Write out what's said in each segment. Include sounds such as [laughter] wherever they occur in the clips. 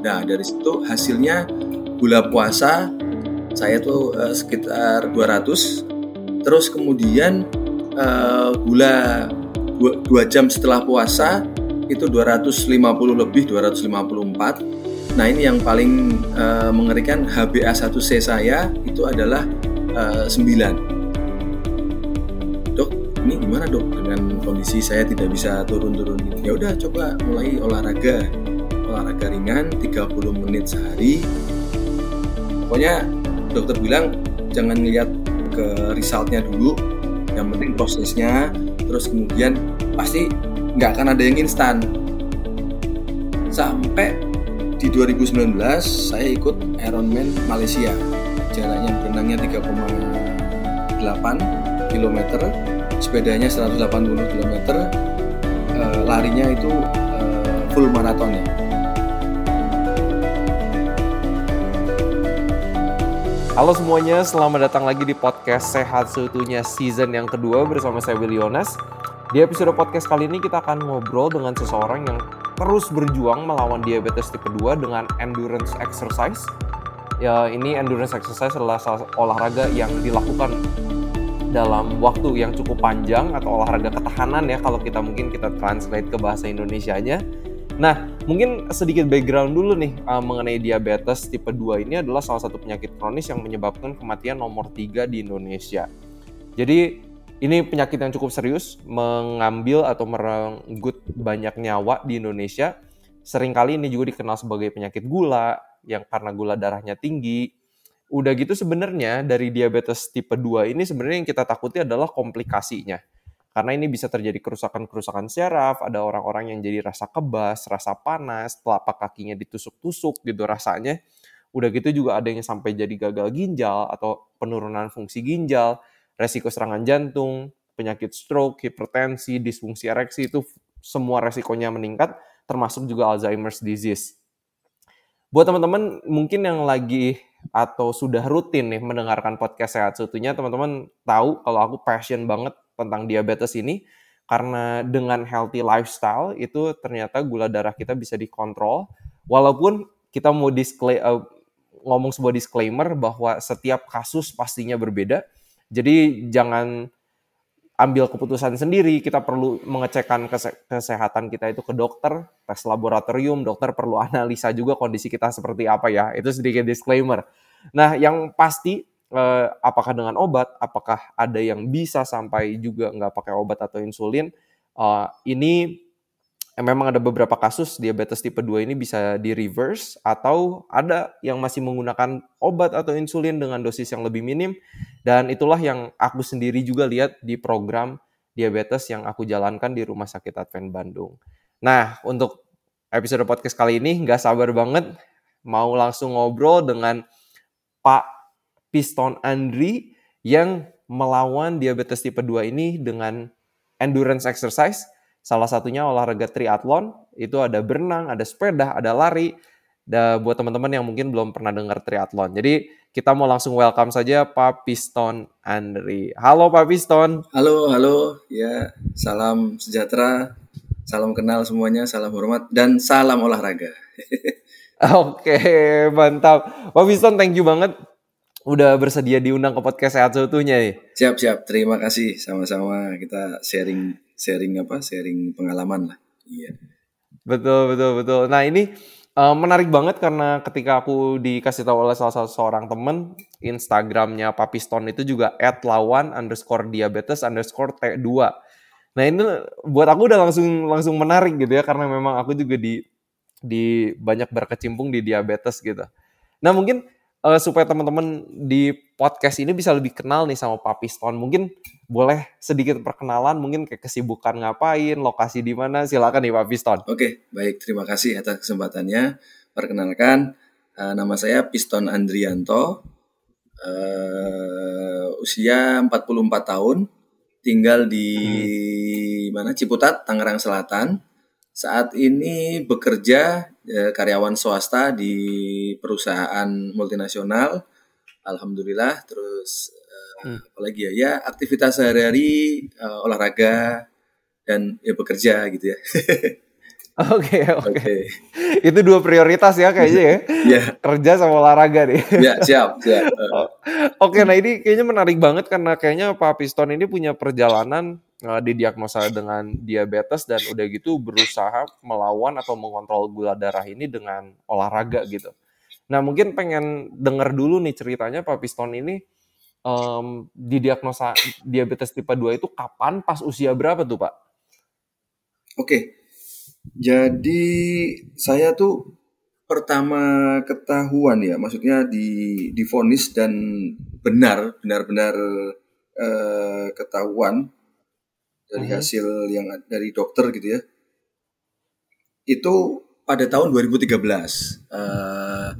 Nah dari situ hasilnya gula puasa saya tuh uh, sekitar 200 terus kemudian uh, gula 2, 2 jam setelah puasa itu 250 lebih 254 nah ini yang paling uh, mengerikan HbA1c saya itu adalah uh, 9 dok ini gimana dok? Dengan kondisi saya tidak bisa turun-turun. Ya udah coba mulai olahraga olahraga ringan 30 menit sehari. Pokoknya dokter bilang jangan lihat ke resultnya dulu yang penting prosesnya terus kemudian pasti nggak akan ada yang instan. Sampai di 2019 saya ikut Ironman Malaysia. Jaraknya berenangnya 3,8 km sepedanya 180 km eh, larinya itu eh, full maraton ya Halo semuanya, selamat datang lagi di podcast Sehat Seutuhnya season yang kedua bersama saya Willy Yonas. Di episode podcast kali ini kita akan ngobrol dengan seseorang yang terus berjuang melawan diabetes tipe 2 dengan endurance exercise. Ya, ini endurance exercise adalah olahraga yang dilakukan dalam waktu yang cukup panjang atau olahraga ketahanan ya kalau kita mungkin kita translate ke bahasa Indonesianya. Nah, mungkin sedikit background dulu nih uh, mengenai diabetes tipe 2 ini adalah salah satu penyakit kronis yang menyebabkan kematian nomor 3 di Indonesia. Jadi ini penyakit yang cukup serius, mengambil atau merenggut banyak nyawa di Indonesia. Seringkali ini juga dikenal sebagai penyakit gula, yang karena gula darahnya tinggi. Udah gitu sebenarnya dari diabetes tipe 2 ini sebenarnya yang kita takuti adalah komplikasinya karena ini bisa terjadi kerusakan-kerusakan syaraf, ada orang-orang yang jadi rasa kebas, rasa panas, telapak kakinya ditusuk-tusuk gitu rasanya. Udah gitu juga ada yang sampai jadi gagal ginjal atau penurunan fungsi ginjal, resiko serangan jantung, penyakit stroke, hipertensi, disfungsi ereksi itu semua resikonya meningkat, termasuk juga Alzheimer's disease. Buat teman-teman mungkin yang lagi atau sudah rutin nih mendengarkan podcast sehat seutuhnya, teman-teman tahu kalau aku passion banget tentang diabetes ini karena dengan healthy lifestyle itu ternyata gula darah kita bisa dikontrol. Walaupun kita mau display uh, ngomong sebuah disclaimer bahwa setiap kasus pastinya berbeda jadi jangan ambil keputusan sendiri. Kita perlu mengecekkan kese kesehatan kita itu ke dokter tes laboratorium dokter perlu [laughs] analisa juga kondisi kita seperti apa ya. Itu sedikit disclaimer. Nah yang pasti eh, apakah dengan obat, apakah ada yang bisa sampai juga nggak pakai obat atau insulin. Uh, ini eh, memang ada beberapa kasus diabetes tipe 2 ini bisa di reverse atau ada yang masih menggunakan obat atau insulin dengan dosis yang lebih minim dan itulah yang aku sendiri juga lihat di program diabetes yang aku jalankan di Rumah Sakit Advent Bandung. Nah, untuk episode podcast kali ini nggak sabar banget mau langsung ngobrol dengan Pak Piston Andri yang melawan diabetes tipe 2 ini dengan endurance exercise. Salah satunya olahraga triathlon, itu ada berenang, ada sepeda, ada lari. Dan buat teman-teman yang mungkin belum pernah dengar triathlon. Jadi kita mau langsung welcome saja Pak Piston Andri. Halo Pak Piston. Halo, halo. Ya, salam sejahtera. Salam kenal semuanya, salam hormat dan salam olahraga. [laughs] Oke, mantap. Pak Piston, thank you banget udah bersedia diundang ke podcast sehat seutuhnya nih. Siap siap, terima kasih sama-sama kita sharing sharing apa sharing pengalaman lah. Iya. Betul betul betul. Nah ini uh, menarik banget karena ketika aku dikasih tahu oleh salah satu seorang temen Instagramnya Papiston itu juga @lawan underscore diabetes underscore T2. Nah ini buat aku udah langsung langsung menarik gitu ya karena memang aku juga di di banyak berkecimpung di diabetes gitu. Nah mungkin uh, supaya teman-teman di podcast ini bisa lebih kenal nih sama Pak Piston. Mungkin boleh sedikit perkenalan, mungkin kayak kesibukan ngapain, lokasi di mana, silakan nih Pak Piston. Oke, baik. Terima kasih atas kesempatannya. Perkenalkan, uh, nama saya Piston Andrianto. Uh, usia 44 tahun, tinggal di hmm. mana Ciputat, Tangerang Selatan. Saat ini bekerja eh, karyawan swasta di perusahaan multinasional. Alhamdulillah. Terus eh, hmm. apalagi ya? Ya aktivitas sehari-hari eh, olahraga dan ya bekerja gitu ya. [laughs] Oke, oke. Oke. Itu dua prioritas ya kayaknya ya. Ya, Kerja sama olahraga nih. ya siap, siap. Eh, [laughs] Oh, Oke, nah ini kayaknya menarik banget karena kayaknya Pak Piston ini punya perjalanan uh, didiagnosa dengan diabetes dan udah gitu berusaha melawan atau mengontrol gula darah ini dengan olahraga gitu. Nah mungkin pengen denger dulu nih ceritanya Pak Piston ini em, didiagnosa diabetes tipe 2 itu kapan, pas usia berapa tuh Pak? Oke. Jadi saya tuh pertama ketahuan ya, maksudnya di divonis dan benar benar-benar eh, ketahuan dari Mhm. hasil yang dari dokter gitu ya. Itu pada tahun 2013. eh,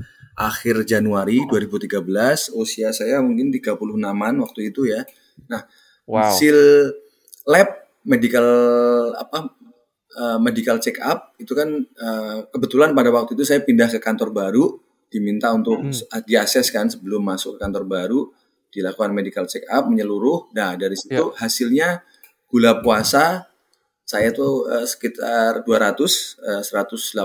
akhir Januari 2013, usia saya mungkin 36-an waktu itu ya. Wow. hasil lab medical apa eh, medical check up itu kan eh, kebetulan pada waktu itu saya pindah ke kantor baru diminta untuk Hmm. diakses kan sebelum masuk ke kantor baru dilakukan medical check up menyeluruh nah dari situ hasilnya gula puasa saya tuh eh, sekitar 200 eh, 189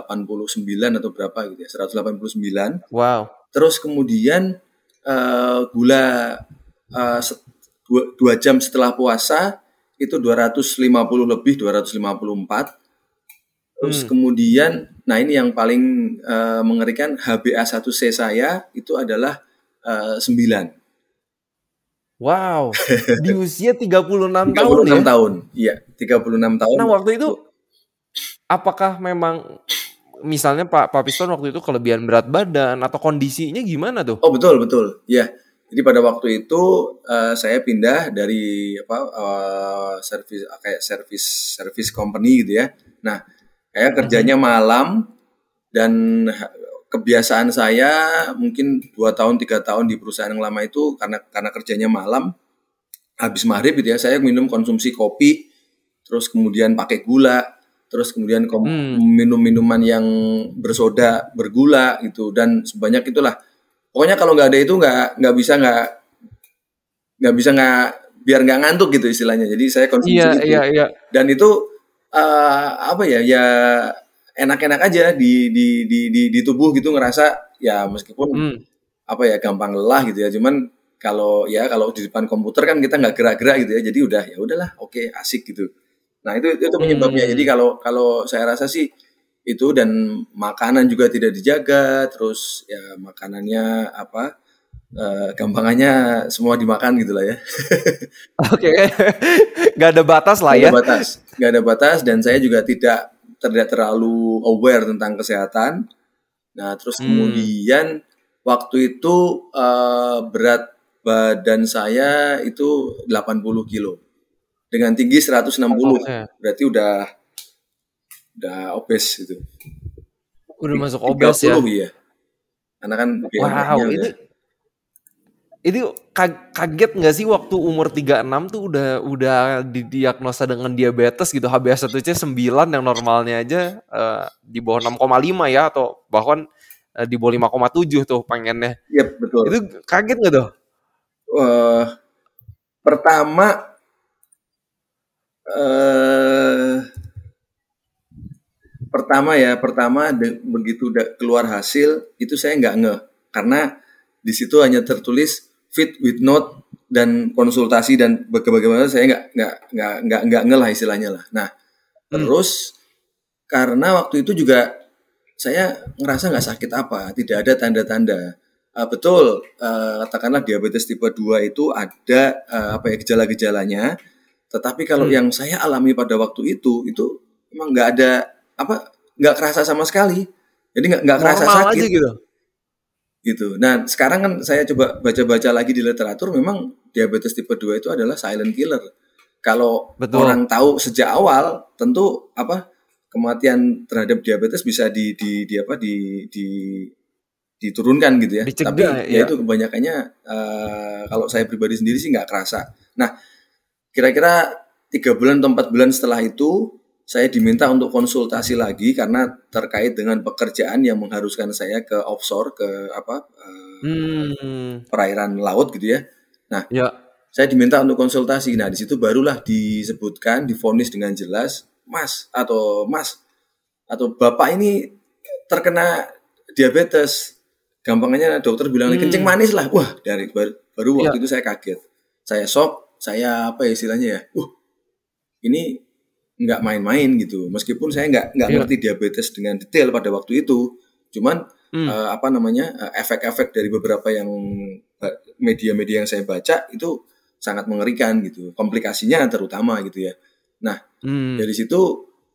atau berapa gitu ya 189 Wow. Terus kemudian eh, gula set- dua, dua jam setelah puasa itu 250 lebih 254. Terus Hmm. kemudian, nah ini yang paling eh, mengerikan HbA1c saya itu adalah eh, 9. Wow. [laughs] Di usia 36 tahun 36 ya. tahun. Iya, 36 tahun. Nah waktu itu apakah memang misalnya Pak Pak Piston waktu itu kelebihan berat badan atau kondisinya gimana tuh? Oh betul betul, ya. Jadi pada waktu itu eh, saya pindah dari apa eh, service kayak service service company gitu ya. Nah, saya kerjanya malam dan kebiasaan saya mungkin dua tahun tiga tahun di perusahaan yang lama itu karena karena kerjanya malam habis maghrib gitu ya saya minum konsumsi kopi terus kemudian pakai gula terus kemudian kom- Hmm. minum minuman yang bersoda bergula gitu dan sebanyak itulah pokoknya kalau nggak ada itu nggak nggak bisa nggak nggak bisa nggak biar nggak ngantuk gitu istilahnya jadi saya konsumsi Iya itu iya iya. dan itu eh, apa ya ya enak-enak aja di di di di, di tubuh gitu ngerasa ya meskipun Hmm. apa ya gampang lelah gitu ya cuman kalau ya kalau di depan komputer kan kita nggak gerak-gerak gitu ya jadi udah ya udahlah oke asik gitu nah itu itu penyebabnya Hmm. jadi kalau kalau saya rasa sih itu dan makanan juga tidak dijaga terus ya makanannya apa eh, gampangannya semua dimakan gitu lah ya [laughs] Oke. Gak ada batas lah nggak ya. ada batas nggak ada batas dan saya juga tidak tidak terlalu aware tentang kesehatan nah terus Hmm. kemudian waktu itu eh, berat badan saya itu 80 kilo dengan tinggi 160 Oke. berarti udah udah obes gitu Udah masuk obes ya. 30 iya karena kan Wow, ini udah- ini ka- kaget nggak sih waktu umur 36 tuh udah udah didiagnosa dengan diabetes gitu HbA1c 9 yang normalnya aja eh, di bawah 6,5 ya atau bahkan eh, di bawah 5,7 tuh pengennya. Iya, betul Itu kaget nggak tuh? eh pertama eh pertama ya pertama de- begitu da- keluar hasil itu saya nggak ngeh karena di situ hanya tertulis fit with note dan konsultasi dan baga- bagaimana saya nggak nggak nggak nggak nggak ngeh lah istilahnya lah nah Hmm. terus karena waktu itu juga saya ngerasa nggak sakit apa tidak ada tanda-tanda Uh, betul, uh, katakanlah diabetes tipe 2 itu ada uh, apa ya gejala-gejalanya. Tetapi kalau Hmm. yang saya alami pada waktu itu itu emang nggak ada apa nggak kerasa sama sekali. Jadi nggak nggak kerasa Normal sakit aja gitu. gitu. Nah sekarang kan saya coba baca-baca lagi di literatur memang diabetes tipe 2 itu adalah silent killer. Kalau Betul. orang tahu sejak awal tentu apa kematian terhadap diabetes bisa di di, di apa di di diturunkan gitu ya. Dicegah, Tapi ya ya. itu kebanyakannya eh, kalau saya pribadi sendiri sih nggak kerasa. Nah, kira-kira tiga bulan atau empat bulan setelah itu saya diminta untuk konsultasi lagi karena terkait dengan pekerjaan yang mengharuskan saya ke offshore ke apa eh, Hmm. perairan laut gitu ya. Ya. Saya diminta untuk konsultasi. Nah, di situ barulah disebutkan, difonis dengan jelas, Mas atau Mas, atau bapak ini terkena diabetes. Gampangnya dokter bilang Hmm. kencing manis lah. Wah, dari baru, baru waktu Iya. itu saya kaget. Saya shock, saya apa ya istilahnya ya? Uh, ini nggak main-main gitu. Meskipun saya nggak nggak Iya. ngerti diabetes dengan detail pada waktu itu, cuman Hmm. eh, apa namanya eh, efek-efek dari beberapa yang eh, media-media yang saya baca itu sangat mengerikan gitu. Komplikasinya terutama gitu ya. Hmm. Dari situ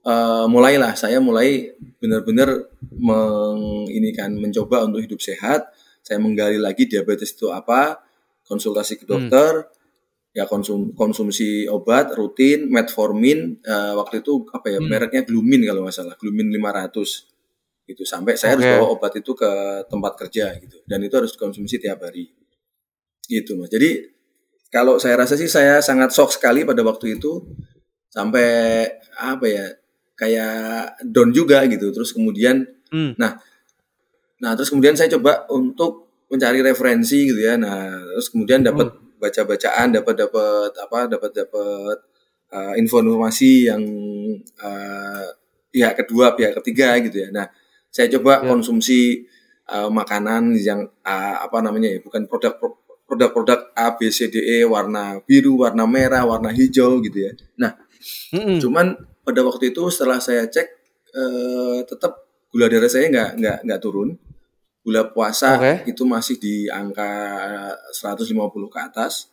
eh, mulailah saya mulai benar-benar meng, ini kan mencoba untuk hidup sehat. Saya menggali lagi diabetes itu apa, konsultasi ke Hmm. Ya konsum, konsumsi obat rutin, metformin eh, waktu itu apa ya Hmm. mereknya Glumin kalau nggak salah, Glumin 500 gitu sampai saya harus Oke. bawa obat itu ke tempat kerja gitu dan itu harus dikonsumsi tiap hari gitu mas. Jadi kalau saya rasa sih saya sangat shock sekali pada waktu itu sampai apa ya kayak down juga gitu terus kemudian Hmm. nah terus kemudian saya coba untuk mencari referensi gitu ya nah terus kemudian dapat baca bacaan dapat dapat apa dapat dapat uh, informasi yang uh, pihak kedua pihak ketiga gitu ya nah saya coba Ya. konsumsi uh, makanan yang uh, apa namanya ya bukan produk produk-produk A B C D E warna biru warna merah warna hijau gitu ya nah Mm-mm. Cuman pada waktu itu setelah saya cek eh, tetap gula darah saya nggak nggak nggak turun. Gula puasa Oke. itu masih di angka 150 ke atas.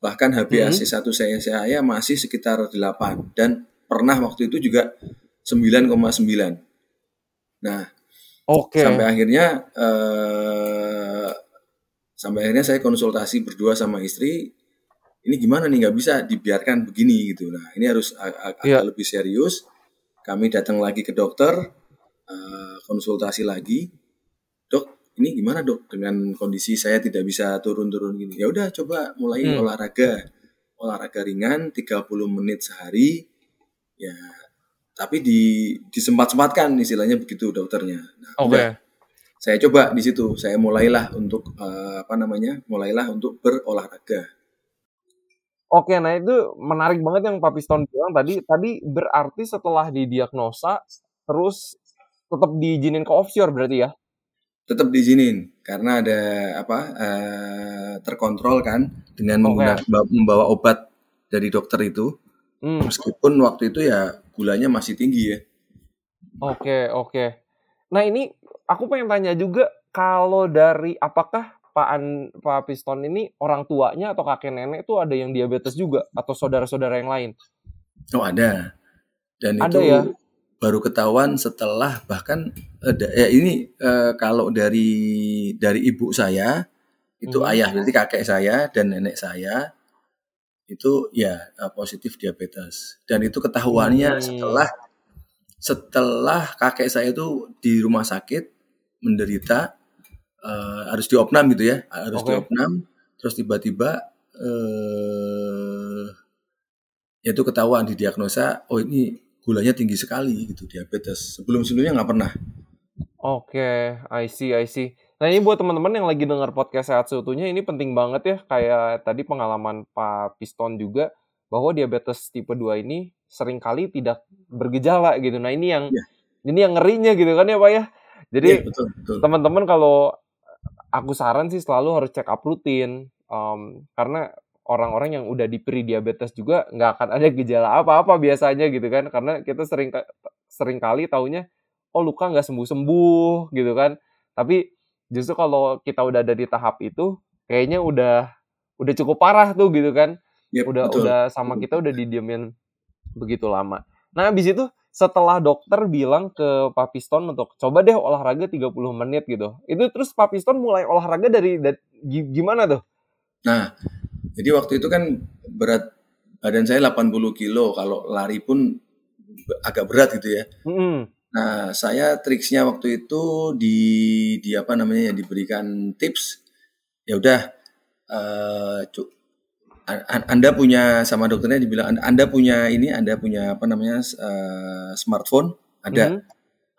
Bahkan HbA1c saya saya masih sekitar 8 dan pernah waktu itu juga 9,9. Nah, Oke. sampai akhirnya eh, sampai akhirnya saya konsultasi berdua sama istri ini gimana nih nggak bisa dibiarkan begini gitu nah ini harus ag- ag- agak lebih serius kami datang lagi ke dokter eh, konsultasi lagi dok ini gimana dok? Dengan kondisi saya tidak bisa turun-turun gini. Ya udah coba mulai Hmm. olahraga. Olahraga ringan 30 menit sehari. Ya tapi di disempat-sempatkan istilahnya begitu dokternya. Nah, Oke. udah. Saya coba di situ. Saya mulailah untuk eh, apa namanya? Mulailah untuk berolahraga. Oke, nah itu menarik banget yang Pak Piston bilang tadi. Tadi berarti setelah didiagnosa, terus tetap diizinin ke offshore berarti ya? Tetap diizinin karena ada apa eh, terkontrol kan dengan Oke. menggunakan membawa obat dari dokter itu Hmm, meskipun waktu itu ya gulanya masih tinggi ya oke, oke. Nah ini aku pengen tanya juga, kalau dari apakah Pak, An, Pak Piston ini orang tuanya atau kakek nenek tuh ada yang diabetes juga? Atau saudara-saudara yang lain? oh ada dan Ada itu ya? Baru ketahuan setelah bahkan ada ya ini eh, kalau dari dari ibu saya itu Mhm. ayah berarti kakek saya dan nenek saya itu ya eh, positif diabetes dan itu ketahuannya Hmm. setelah setelah kakek saya itu di rumah sakit menderita eh, harus diopnam gitu ya harus Oke. diopnam terus tiba-tiba eh itu ketahuan didiagnosa oh ini gulanya tinggi sekali gitu diabetes sebelum sebelumnya nggak pernah Oke, I see, I see. Nah ini buat teman-teman yang lagi dengar podcast sehat seutuhnya ini penting banget ya kayak tadi pengalaman Pak Piston juga bahwa diabetes tipe 2 ini sering kali tidak bergejala gitu. Nah ini yang Iya. ini yang ngerinya gitu kan ya Pak ya. Jadi Iya, teman-teman kalau aku saran sih selalu harus check up rutin Em, karena orang-orang yang udah di pre diabetes juga nggak akan ada gejala apa-apa biasanya gitu kan karena kita sering sering kali taunya oh luka nggak sembuh-sembuh gitu kan tapi justru kalau kita udah ada di tahap itu kayaknya udah udah cukup parah tuh gitu kan Yap, udah betul. udah sama kita udah didiemin begitu lama. Nah, habis itu setelah dokter bilang ke Pak Piston untuk coba deh olahraga 30 menit gitu. Itu terus Pak Piston mulai olahraga dari, dari gi- gimana tuh? Nah, jadi waktu itu kan berat badan saya 80 kilo, kalau lari pun agak berat gitu ya. Mm-mm. Nah, saya triksnya waktu itu di di apa namanya ya diberikan tips. Ya udah a- Anda punya sama dokternya dibilang "Anda- Anda punya ini, Anda punya apa namanya eh, smartphone, ada Mhm.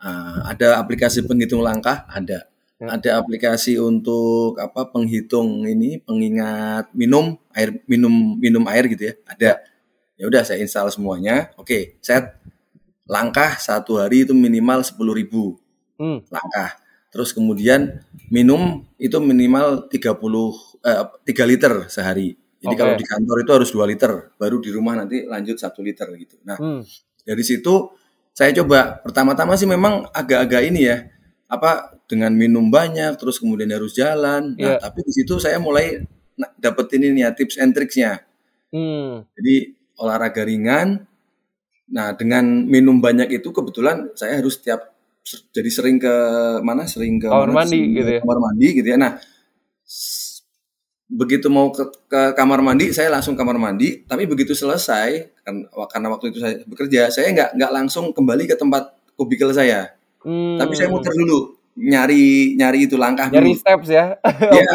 eh, ada aplikasi penghitung langkah, ada. Ya. Ada aplikasi untuk apa penghitung ini pengingat minum air minum minum air gitu ya. Ada. Ya udah saya install semuanya. Oke, set. langkah satu hari itu minimal 10.000 ribu Hmm. langkah. Terus kemudian minum itu minimal 30 eh, 3 liter sehari. Jadi Oke. kalau di kantor itu harus 2 liter, baru di rumah nanti lanjut 1 liter gitu. Nah, Hmm. dari situ saya coba pertama-tama sih memang agak-agak ini ya apa dengan minum banyak terus kemudian harus jalan. Nah, Iya. tapi di situ saya mulai dapetin ini ya tips and tricksnya. Hmm. Jadi olahraga ringan. Nah, dengan minum banyak itu kebetulan saya harus tiap jadi sering ke mana? Sering ke Kamar mana? mandi Sering ke gitu ya? Kamar mandi gitu ya. Nah, begitu mau ke, ke kamar mandi, saya langsung kamar mandi. Tapi begitu selesai, kan, karena waktu itu saya bekerja, saya nggak nggak langsung kembali ke tempat kubikel saya. Hmm. Tapi saya muter dulu, nyari nyari itu langkah Nyari dulu. steps ya. [laughs] Ya.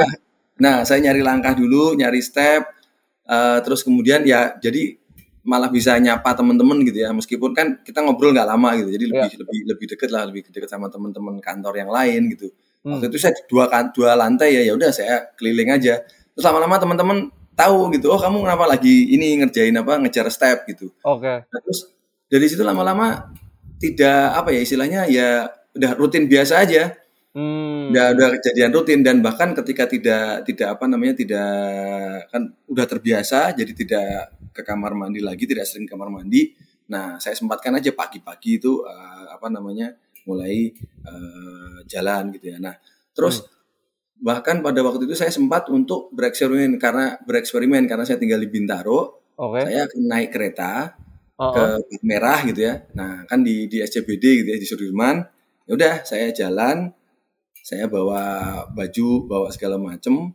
Nah, saya nyari langkah dulu, nyari step, eh, terus kemudian ya jadi malah bisa nyapa teman-teman gitu ya. Meskipun kan kita ngobrol nggak lama gitu, jadi lebih lebih lebih deket lah, lebih deket sama teman-teman kantor yang lain gitu. Hmm. Waktu itu saya dua kan dua lantai ya, ya udah saya keliling aja. Terus lama-lama teman-teman tahu gitu, oh kamu kenapa lagi ini ngerjain apa ngejar step gitu. Oke. Nah, terus dari situ lama-lama tidak apa ya istilahnya ya udah rutin biasa aja Hmm. udah udah kejadian rutin dan bahkan ketika tidak tidak apa namanya tidak kan udah terbiasa jadi tidak ke kamar mandi lagi tidak sering ke kamar mandi nah saya sempatkan aja pagi-pagi itu eh, apa namanya mulai eh, jalan gitu ya nah terus bahkan pada waktu itu saya sempat untuk bereksperimen karena bereksperimen karena saya tinggal di Bintaro Oke. saya naik kereta Oh, ke oh. Plat merah gitu ya. Nah, kan di di SCBD gitu ya di Sudirman. Ya udah, saya jalan, saya bawa baju, bawa segala macem.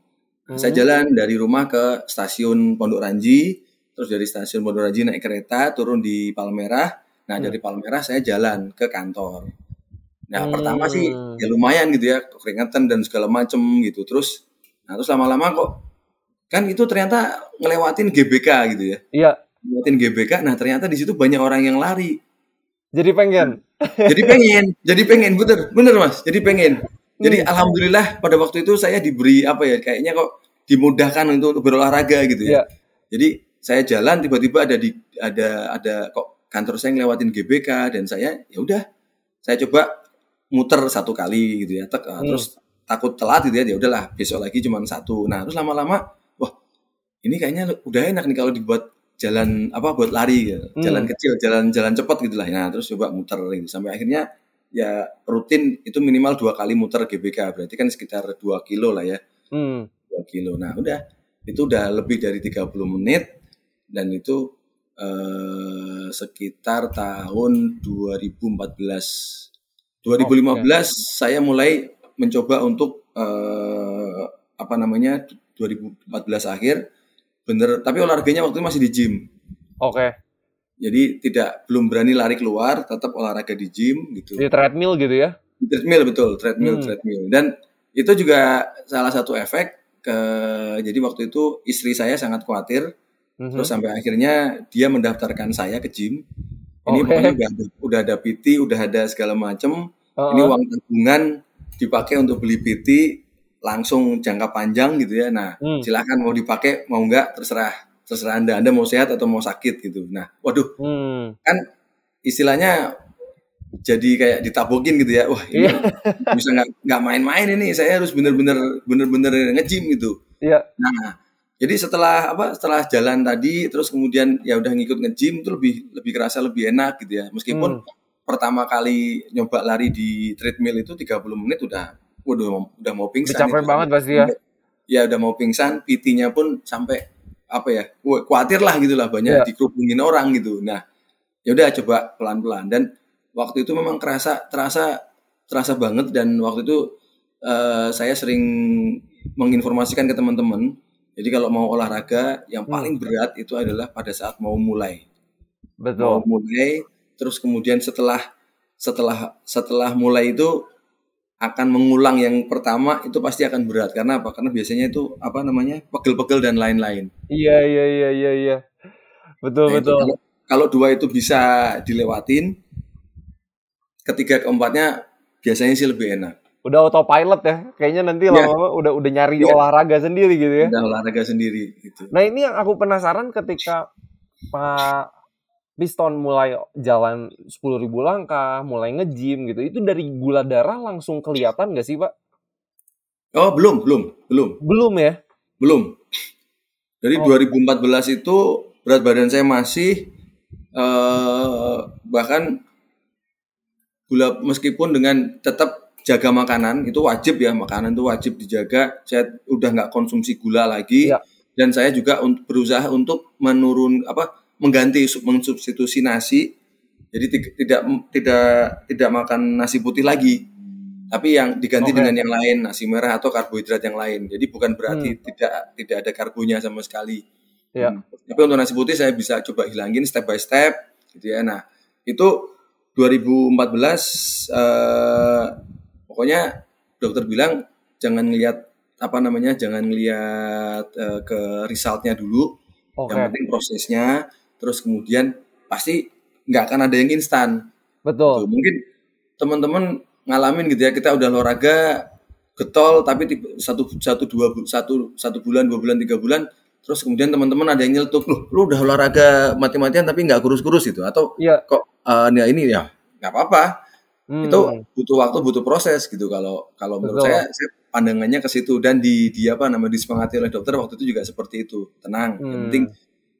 Nah, Saya Hmm. jalan dari rumah ke stasiun Pondok Ranji, terus dari stasiun Pondok Ranji naik kereta, turun di Palmerah. Nah, Hmm. dari Palmerah saya jalan ke kantor. Nah, Hmm. pertama sih ya lumayan gitu ya, keringetan dan segala macem gitu. Terus nah terus lama-lama kok kan itu ternyata ngelewatin GBK gitu ya. Iya. Ngelewatin GBK, nah ternyata di situ banyak orang yang lari. Jadi pengen. Jadi pengen, jadi pengen, bener, bener mas, jadi pengen. Jadi alhamdulillah pada waktu itu saya diberi apa ya, kayaknya kok dimudahkan untuk berolahraga gitu ya. Jadi saya jalan tiba-tiba ada di ada ada kok kantor saya ngelewatin GBK dan saya ya udah saya coba muter satu kali gitu ya, tek, Hmm. terus takut telat gitu ya, ya udahlah besok lagi cuma satu. Nah terus lama-lama, wah ini kayaknya udah enak nih kalau dibuat jalan apa buat lari gitu. Hmm. jalan kecil, jalan jalan cepat gitu lah. Nah terus coba muter gitu. Sampai akhirnya ya rutin itu minimal dua kali muter GBK berarti kan sekitar 2 kilo lah ya. Hmm. 2 kilo. Nah udah. Itu udah lebih dari 30 menit. Dan itu eh, sekitar tahun 2014 2015 saya mulai mencoba untuk eh, apa namanya 2014 akhir bener tapi olahraganya waktu itu masih di gym Oke. jadi tidak belum berani lari keluar tetap olahraga di gym gitu Di treadmill gitu ya. treadmill betul treadmill Hmm. treadmill dan itu juga salah satu efek ke jadi waktu itu istri saya sangat khawatir Mhm. terus sampai akhirnya dia mendaftarkan saya ke gym ini Oke. pokoknya udah ada, udah ada PT udah ada segala macem Oh, ini uang tabungan dipakai untuk beli PT langsung jangka panjang gitu ya nah Hmm. silakan mau dipakai mau enggak terserah terserah anda anda mau sehat atau mau sakit gitu nah waduh Hmm. kan istilahnya jadi kayak ditabokin gitu ya wah ini Iya. [laughs] bisa nggak nggak main-main ini saya harus bener-bener bener-bener nge-gym gitu Iya. nah jadi setelah apa setelah jalan tadi terus kemudian ya udah ngikut nge-gym itu lebih lebih kerasa lebih enak gitu ya meskipun Hmm. pertama kali nyoba lari di treadmill itu 30 menit udah waduh udah mau pingsan Udah capek itu. banget pasti ya. ya udah mau pingsan PT-nya pun sampai apa ya khawatir lah gitu lah banyak Iya. dikerubungin orang gitu nah ya udah coba pelan-pelan dan waktu itu memang kerasa terasa terasa banget dan waktu itu eh, saya sering menginformasikan ke teman-teman jadi kalau mau olahraga yang Hmm. paling berat itu adalah pada saat mau mulai mau Betul. mulai terus kemudian setelah setelah setelah mulai itu akan mengulang yang pertama itu pasti akan berat karena apa karena biasanya itu apa namanya pegel-pegel dan lain-lain Iya iya iya iya iya. Betul Nah, itu betul. kalau kalau dua itu bisa dilewatin ketiga keempatnya biasanya sih lebih enak Udah autopilot ya. Kayaknya nanti Iya. lama-lama udah udah nyari Iya. olahraga sendiri gitu ya. udah olahraga sendiri gitu Nah ini yang aku penasaran ketika Pak Piston mulai jalan 10.000 langkah, mulai nge-gym gitu. Itu dari gula darah langsung kelihatan nggak sih, Pak? Oh, belum, belum, belum. Belum ya? Belum. Dari Oh. 2014 itu berat badan saya masih eh bahkan gula meskipun dengan tetap jaga makanan itu wajib ya makanan itu wajib dijaga saya udah nggak konsumsi gula lagi Iya. dan saya juga berusaha untuk menurun apa mengganti sub- mensubstitusi nasi jadi ti- tidak tidak tidak makan nasi putih lagi tapi yang diganti Oke. dengan yang lain nasi merah atau karbohidrat yang lain jadi bukan berarti Hmm. tidak tidak ada karbonya sama sekali Iya. Hmm. Tapi untuk nasi putih saya bisa coba hilangin step by step gitu ya. Nah, itu 2014 eh pokoknya dokter bilang jangan lihat apa namanya? jangan lihat eh, ke resultnya dulu. Oke. Yang penting prosesnya terus kemudian pasti nggak akan ada yang instan. Betul. Tuh, mungkin teman-teman ngalamin gitu ya kita udah olahraga getol tapi tipe- satu satu dua satu satu bulan dua bulan tiga bulan terus kemudian teman-teman ada yang nyeletuk lu lu udah olahraga mati-matian tapi nggak kurus-kurus gitu atau Iya. kok eh, ya ini ya nggak apa-apa Hmm. itu butuh waktu butuh proses gitu kalau kalau menurut Betul. saya, saya pandangannya ke situ dan di di apa nama disepakati oleh dokter waktu itu juga seperti itu tenang yang Hmm. penting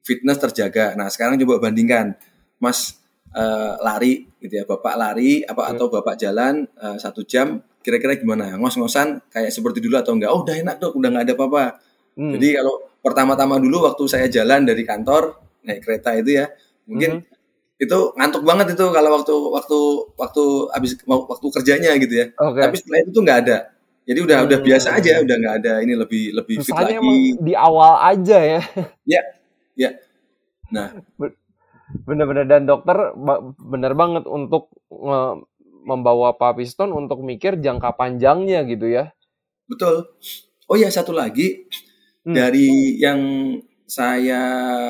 fitness terjaga nah sekarang coba bandingkan mas eh, lari gitu ya bapak lari apa Hmm. atau bapak jalan eh, satu jam kira-kira gimana ngos-ngosan kayak seperti dulu atau enggak oh udah enak dok udah nggak ada apa-apa Hmm. jadi kalau pertama-tama dulu waktu saya jalan dari kantor naik kereta itu ya mungkin Mhm. itu ngantuk banget itu kalau waktu waktu waktu habis waktu kerjanya gitu ya Oke. tapi setelah itu tuh nggak ada jadi udah udah Hmm. biasa aja udah nggak ada ini lebih lebih fit lagi di awal aja ya. ya nah Bener-bener dan dokter bener banget untuk membawa Pak Piston untuk mikir jangka panjangnya gitu ya. betul oh ya satu lagi Hmm. dari yang saya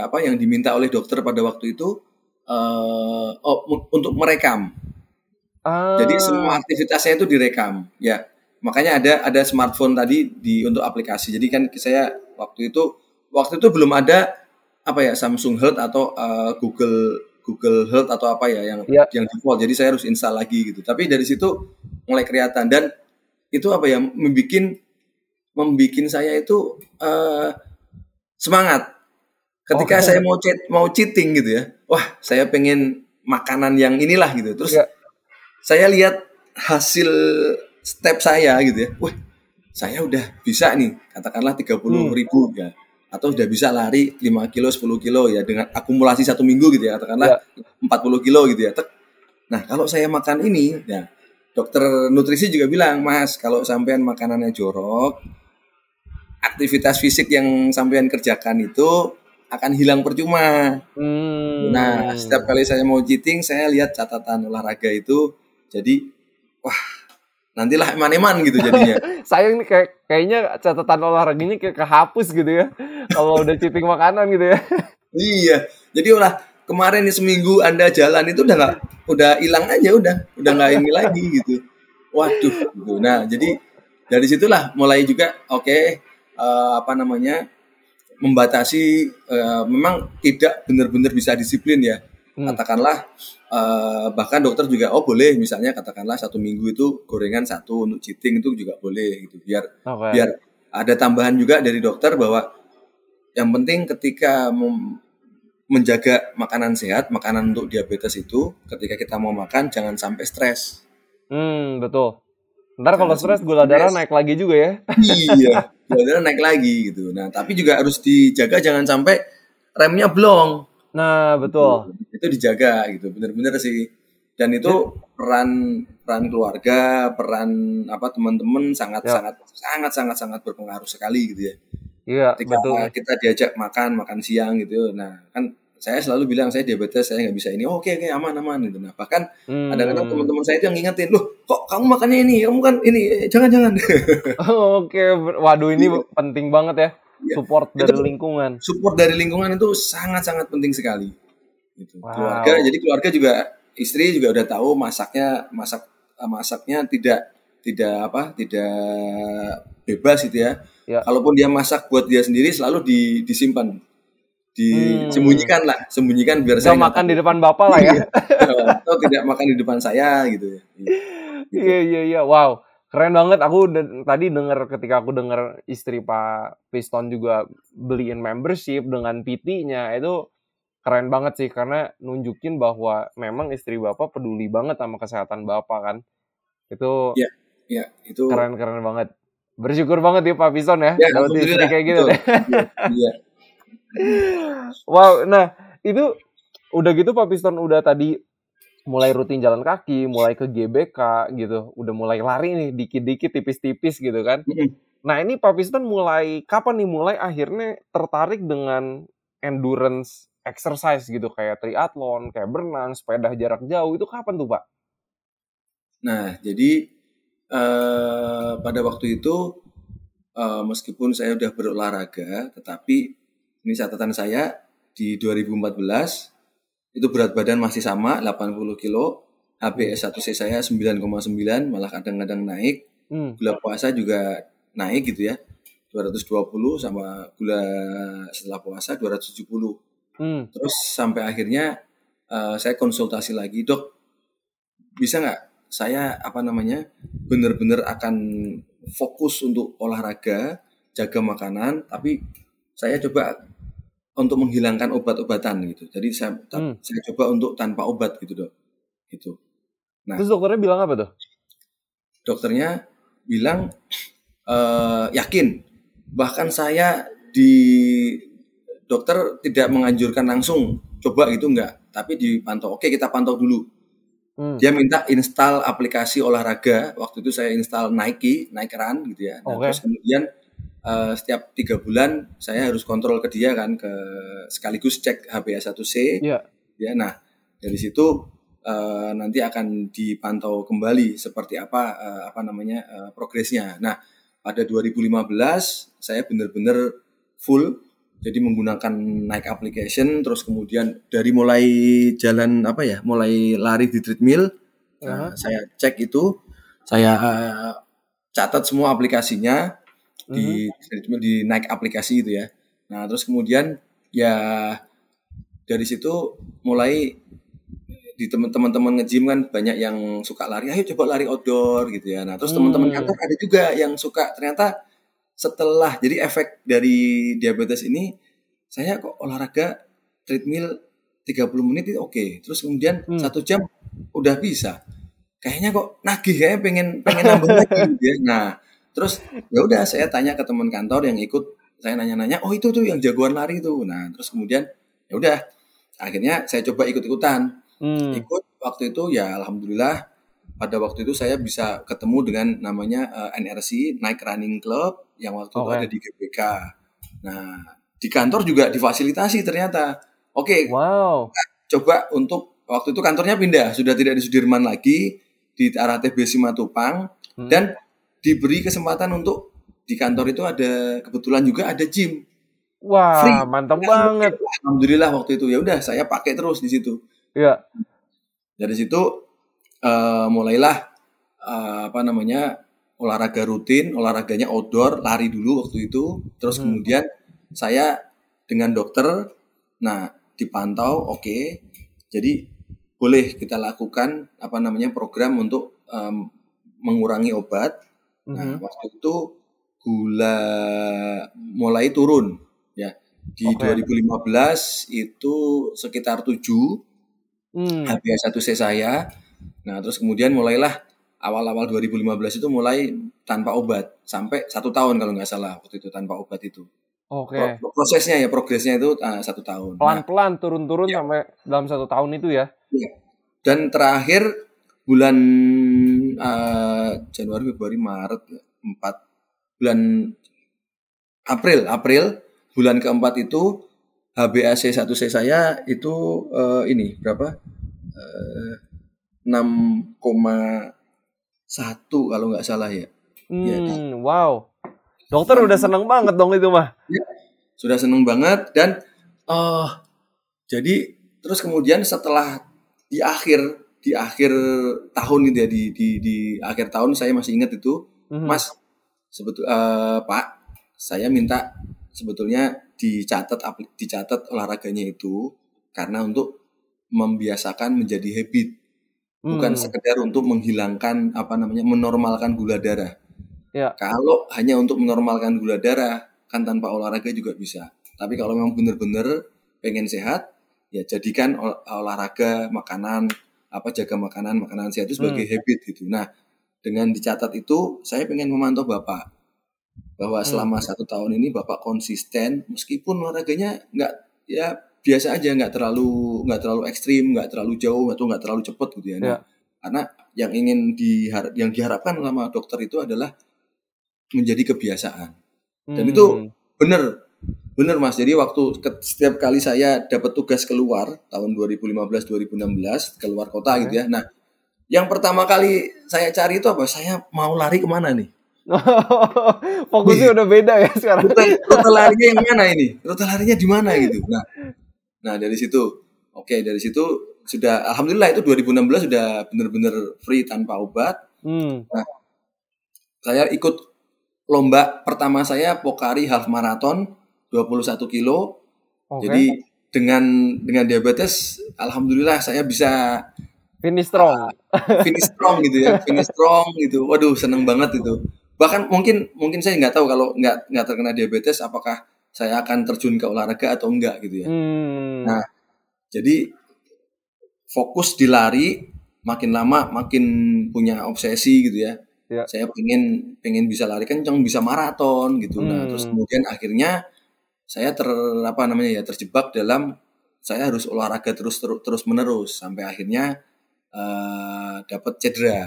apa yang diminta oleh dokter pada waktu itu eh oh untuk merekam Ah, Jadi semua aktivitasnya itu direkam, ya. Makanya ada ada smartphone tadi di untuk aplikasi. Jadi kan saya waktu itu waktu itu belum ada apa ya Samsung Health atau eh, Google Google Health atau apa ya yang Iya. yang default. Jadi saya harus install lagi gitu. Tapi dari situ mulai kelihatan dan itu apa ya membikin membikin saya itu eh, semangat. Ketika Oke. saya mau cheat, mau cheating gitu ya. Wah, saya pengen makanan yang inilah gitu. Terus Iya. saya lihat hasil step saya gitu ya. Wah, saya udah bisa nih, katakanlah 30 Hmm. ribu ya. Atau udah bisa lari 5 kilo, 10 kilo ya dengan akumulasi satu minggu gitu ya. Katakanlah 40 kilo gitu ya. Tek. Nah, kalau saya makan ini, ya dokter nutrisi juga bilang, Mas, kalau sampean makanannya jorok, aktivitas fisik yang sampean kerjakan itu akan hilang percuma. Hmm. Nah, setiap kali saya mau cheating, saya lihat catatan olahraga itu. Jadi, wah, nantilah eman-eman gitu jadinya. [laughs] sayang nih kayak kayaknya catatan olahraganya kayak kehapus gitu ya. Kalau udah cheating makanan gitu ya. [laughs] iya. Jadi ulah kemarin nih seminggu Anda jalan itu udah nggak, udah hilang aja udah, udah nggak ini lagi gitu. Waduh. Gitu. Nah, jadi dari situlah mulai juga oke eh, apa namanya membatasi eh, memang tidak benar-benar bisa disiplin ya. Hmm. katakanlah eh, bahkan dokter juga oh boleh misalnya katakanlah satu minggu itu gorengan satu untuk cheating itu juga boleh gitu biar Oke. biar ada tambahan juga dari dokter bahwa yang penting ketika menjaga makanan sehat makanan untuk diabetes itu ketika kita mau makan jangan sampai stres Hmm, betul. Ntar kalau stres gula darah naik lagi juga ya. iya gula darah naik lagi gitu nah tapi juga harus dijaga jangan sampai remnya blong Nah, betul. itu dijaga gitu bener-bener sih dan itu peran peran keluarga peran apa teman-teman sangat Ya. sangat sangat sangat sangat berpengaruh sekali gitu ya Iya, ketika betul. kita diajak makan makan siang gitu nah kan saya selalu bilang saya diabetes saya nggak bisa ini Oh, oke oke aman aman gitu nah bahkan Hmm. kadang-kadang teman-teman saya itu yang ngingetin loh kok kamu makannya ini kamu kan ini Eh, jangan jangan [laughs] Oke, ber- waduh ini Iya. penting banget ya. Iya. Support dari Itu- lingkungan. support dari lingkungan itu sangat sangat penting sekali gitu. Wow. keluarga jadi keluarga juga istri juga udah tahu masaknya masak eh, masaknya tidak tidak apa tidak bebas gitu ya Ya. kalaupun dia masak buat dia sendiri selalu di, disimpan disembunyikan lah, sembunyikan biar Gak saya nggak makan di depan bapak lah ya. [laughs] atau tidak makan di depan saya gitu ya. Iya iya iya. Wow. Keren banget. Aku de- tadi dengar ketika aku dengar istri Pak Piston juga beliin membership dengan PT-nya itu keren banget sih karena nunjukin bahwa memang istri Bapak peduli banget sama kesehatan Bapak kan. Itu Iya. Ya, itu keren-keren banget. Bersyukur banget ya Pak Piston ya, Ya, dapat istri kayak gitu. Iya. [laughs] Wow, nah itu udah gitu Pak Piston udah tadi mulai rutin jalan kaki, mulai ke GBK gitu, udah mulai lari nih dikit-dikit tipis-tipis gitu kan. Nah ini Pak Piston mulai kapan nih mulai akhirnya tertarik dengan endurance exercise gitu kayak triathlon, kayak berenang, sepeda jarak jauh itu kapan tuh Pak? Nah, jadi eh, pada waktu itu eh, meskipun saya udah berolahraga, tetapi ini catatan saya di 2014 itu berat badan masih sama 80 kilo, HbS1c saya 9,9 malah kadang-kadang naik, Hmm. gula puasa juga naik gitu ya. 220 sama gula setelah puasa 270. Hmm. Terus sampai akhirnya eh, saya konsultasi lagi, dok, bisa nggak saya apa namanya benar-benar akan fokus untuk olahraga, jaga makanan, tapi saya coba untuk menghilangkan obat-obatan gitu. Jadi saya Hmm. saya coba untuk tanpa obat gitu dok, gitu. Nah. Terus dokternya bilang apa tuh? Dokternya bilang eh, yakin, bahkan saya di dokter tidak menganjurkan langsung coba gitu enggak, tapi dipantau. Oke kita pantau dulu. Hmm. Dia minta install aplikasi olahraga. Waktu itu saya install Nike, Nike Run gitu ya. Nah, Oke. Terus kemudian eh, setiap tiga bulan saya harus kontrol ke dia kan, ke sekaligus cek HbA1c. Iya. Ya, nah dari situ eh, nanti akan dipantau kembali seperti apa eh, apa namanya eh, progresnya. Nah pada 2015 saya benar-benar full jadi menggunakan Nike application terus kemudian dari mulai jalan apa ya mulai lari di treadmill nah, saya cek itu saya eh, catat semua aplikasinya di treadmill di Nike aplikasi itu ya. Nah terus kemudian ya dari situ mulai di teman-teman nge-gym kan banyak yang suka lari ayo coba lari outdoor gitu ya. Nah terus teman-teman Hmm. kantor ada juga yang suka. Ternyata setelah jadi efek dari diabetes ini saya kok olahraga treadmill 30 menit itu oke. Terus kemudian Hmm. satu jam udah bisa. Kayaknya kok nagih kayaknya pengen pengen nambah lagi gitu ya. Nah terus ya udah saya tanya ke teman kantor yang ikut saya nanya-nanya oh itu tuh yang jagoan lari tuh nah terus kemudian ya udah akhirnya saya coba ikut-ikutan Hmm. ikut waktu itu ya alhamdulillah pada waktu itu saya bisa ketemu dengan namanya eh, NRC Nike Running Club yang waktu itu Oke. ada di GBK. Nah di kantor juga difasilitasi ternyata. Oke Wow. coba untuk waktu itu kantornya pindah sudah tidak di Sudirman lagi di arah TB Simatupang Hmm. dan diberi kesempatan untuk di kantor itu ada kebetulan juga ada gym. Wah, Free. mantap banget. Alhamdulillah waktu itu ya udah saya pakai terus di situ. Iya. dari situ eh, mulailah eh, apa namanya olahraga rutin olahraganya outdoor lari dulu waktu itu terus Hmm. kemudian saya dengan dokter nah dipantau oke jadi boleh kita lakukan apa namanya program untuk em, mengurangi obat nah Mhm. waktu itu gula mulai turun ya di Oke. 2015 itu sekitar 7 Hmm. HbA1c saya. Nah, terus kemudian mulailah awal-awal 2015 itu mulai tanpa obat sampai satu tahun kalau nggak salah waktu itu tanpa obat itu. Oke. Pro- Prosesnya ya progresnya itu ah, satu tahun. Nah, Pelan-pelan turun-turun Iya. sampai dalam satu tahun itu ya. dan terakhir bulan ah, Januari, Februari, Maret ya, empat bulan April, April bulan keempat itu HbA1c saya itu eh, ini berapa? Eh, 6,1 kalau nggak salah ya. Hmm, wow. Dokter udah seneng banget dong itu mah. Sudah seneng banget dan eh jadi terus kemudian setelah di akhir di akhir tahun gitu ya di di di akhir tahun saya masih ingat itu Mhm. Mas sebetul eh, Pak saya minta sebetulnya dicatat dicatat olahraganya itu karena untuk membiasakan menjadi habit bukan Hmm. sekedar untuk menghilangkan apa namanya menormalkan gula darah. Ya. Kalau hanya untuk menormalkan gula darah kan tanpa olahraga juga bisa. Tapi kalau memang benar-benar pengen sehat ya jadikan ol- olahraga, makanan apa jaga makanan makanan sehat itu sebagai habit gitu. Nah dengan dicatat itu saya pengen memantau bapak bahwa Hmm. selama satu tahun ini bapak konsisten meskipun olahraganya nggak ya biasa aja nggak terlalu nggak terlalu ekstrim nggak terlalu jauh atau nggak terlalu cepet gitu ya. Nah, Ya. karena yang ingin dihar- yang diharapkan sama dokter itu adalah menjadi kebiasaan dan Hmm. itu bener bener mas. Jadi waktu ke- setiap kali saya dapat tugas keluar tahun 2015 2016 keluar kota Oke. gitu ya. Nah yang pertama kali saya cari itu apa? Saya mau lari ke mana nih? [laughs] Fokusnya udah beda ya sekarang. rute, rute larinya yang mana ini? [laughs] Rute larinya di mana gitu? Nah nah dari situ. Oke dari situ sudah alhamdulillah itu 2016 sudah benar-benar free tanpa obat. Hmm. saya ikut lomba pertama saya Pokari half marathon 21 kilo Oke. Jadi dengan dengan diabetes, alhamdulillah saya bisa finish strong. finish strong gitu ya, finish strong gitu. Waduh seneng banget itu. Bahkan mungkin mungkin saya nggak tahu kalau nggak nggak terkena diabetes, apakah saya akan terjun ke olahraga atau enggak gitu ya. Hmm. Nah, Jadi fokus di lari, makin lama makin punya obsesi gitu ya. Ya. Saya pengen pengen bisa lari kencang, bisa maraton gitu. Nah, Hmm. terus kemudian akhirnya saya ter apa namanya ya terjebak dalam saya harus olahraga terus terus terus menerus sampai akhirnya eh, dapat cedera.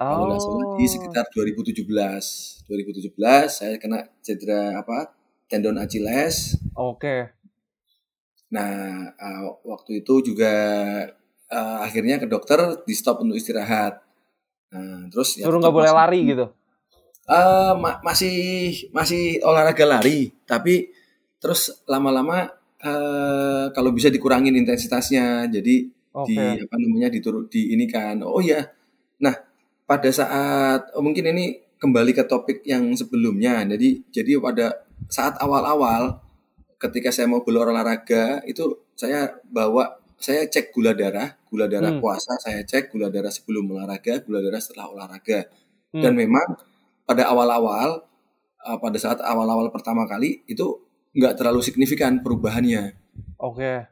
Kalau nggak salah di Oh. sekitar 2017. 2017 saya kena cedera apa? Tendon Achilles. Oke. Nah, eh, waktu itu juga eh, akhirnya ke dokter di stop untuk istirahat. Nah, terus ya Suruh nggak boleh lari gitu. Eh, ma- masih masih olahraga lari, tapi terus lama-lama eh, kalau bisa dikurangin intensitasnya. Jadi Oke. di apa namanya diturut di ini kan. Oh ya. Nah, pada saat oh, mungkin ini kembali ke topik yang sebelumnya. Jadi jadi pada saat awal-awal ketika saya mau berolahraga itu saya bawa saya cek gula darah, gula darah Hmm. puasa, saya cek gula darah sebelum olahraga, gula darah setelah olahraga. Hmm. Dan memang pada awal-awal uh, pada saat awal-awal pertama kali itu nggak terlalu signifikan perubahannya. Oke.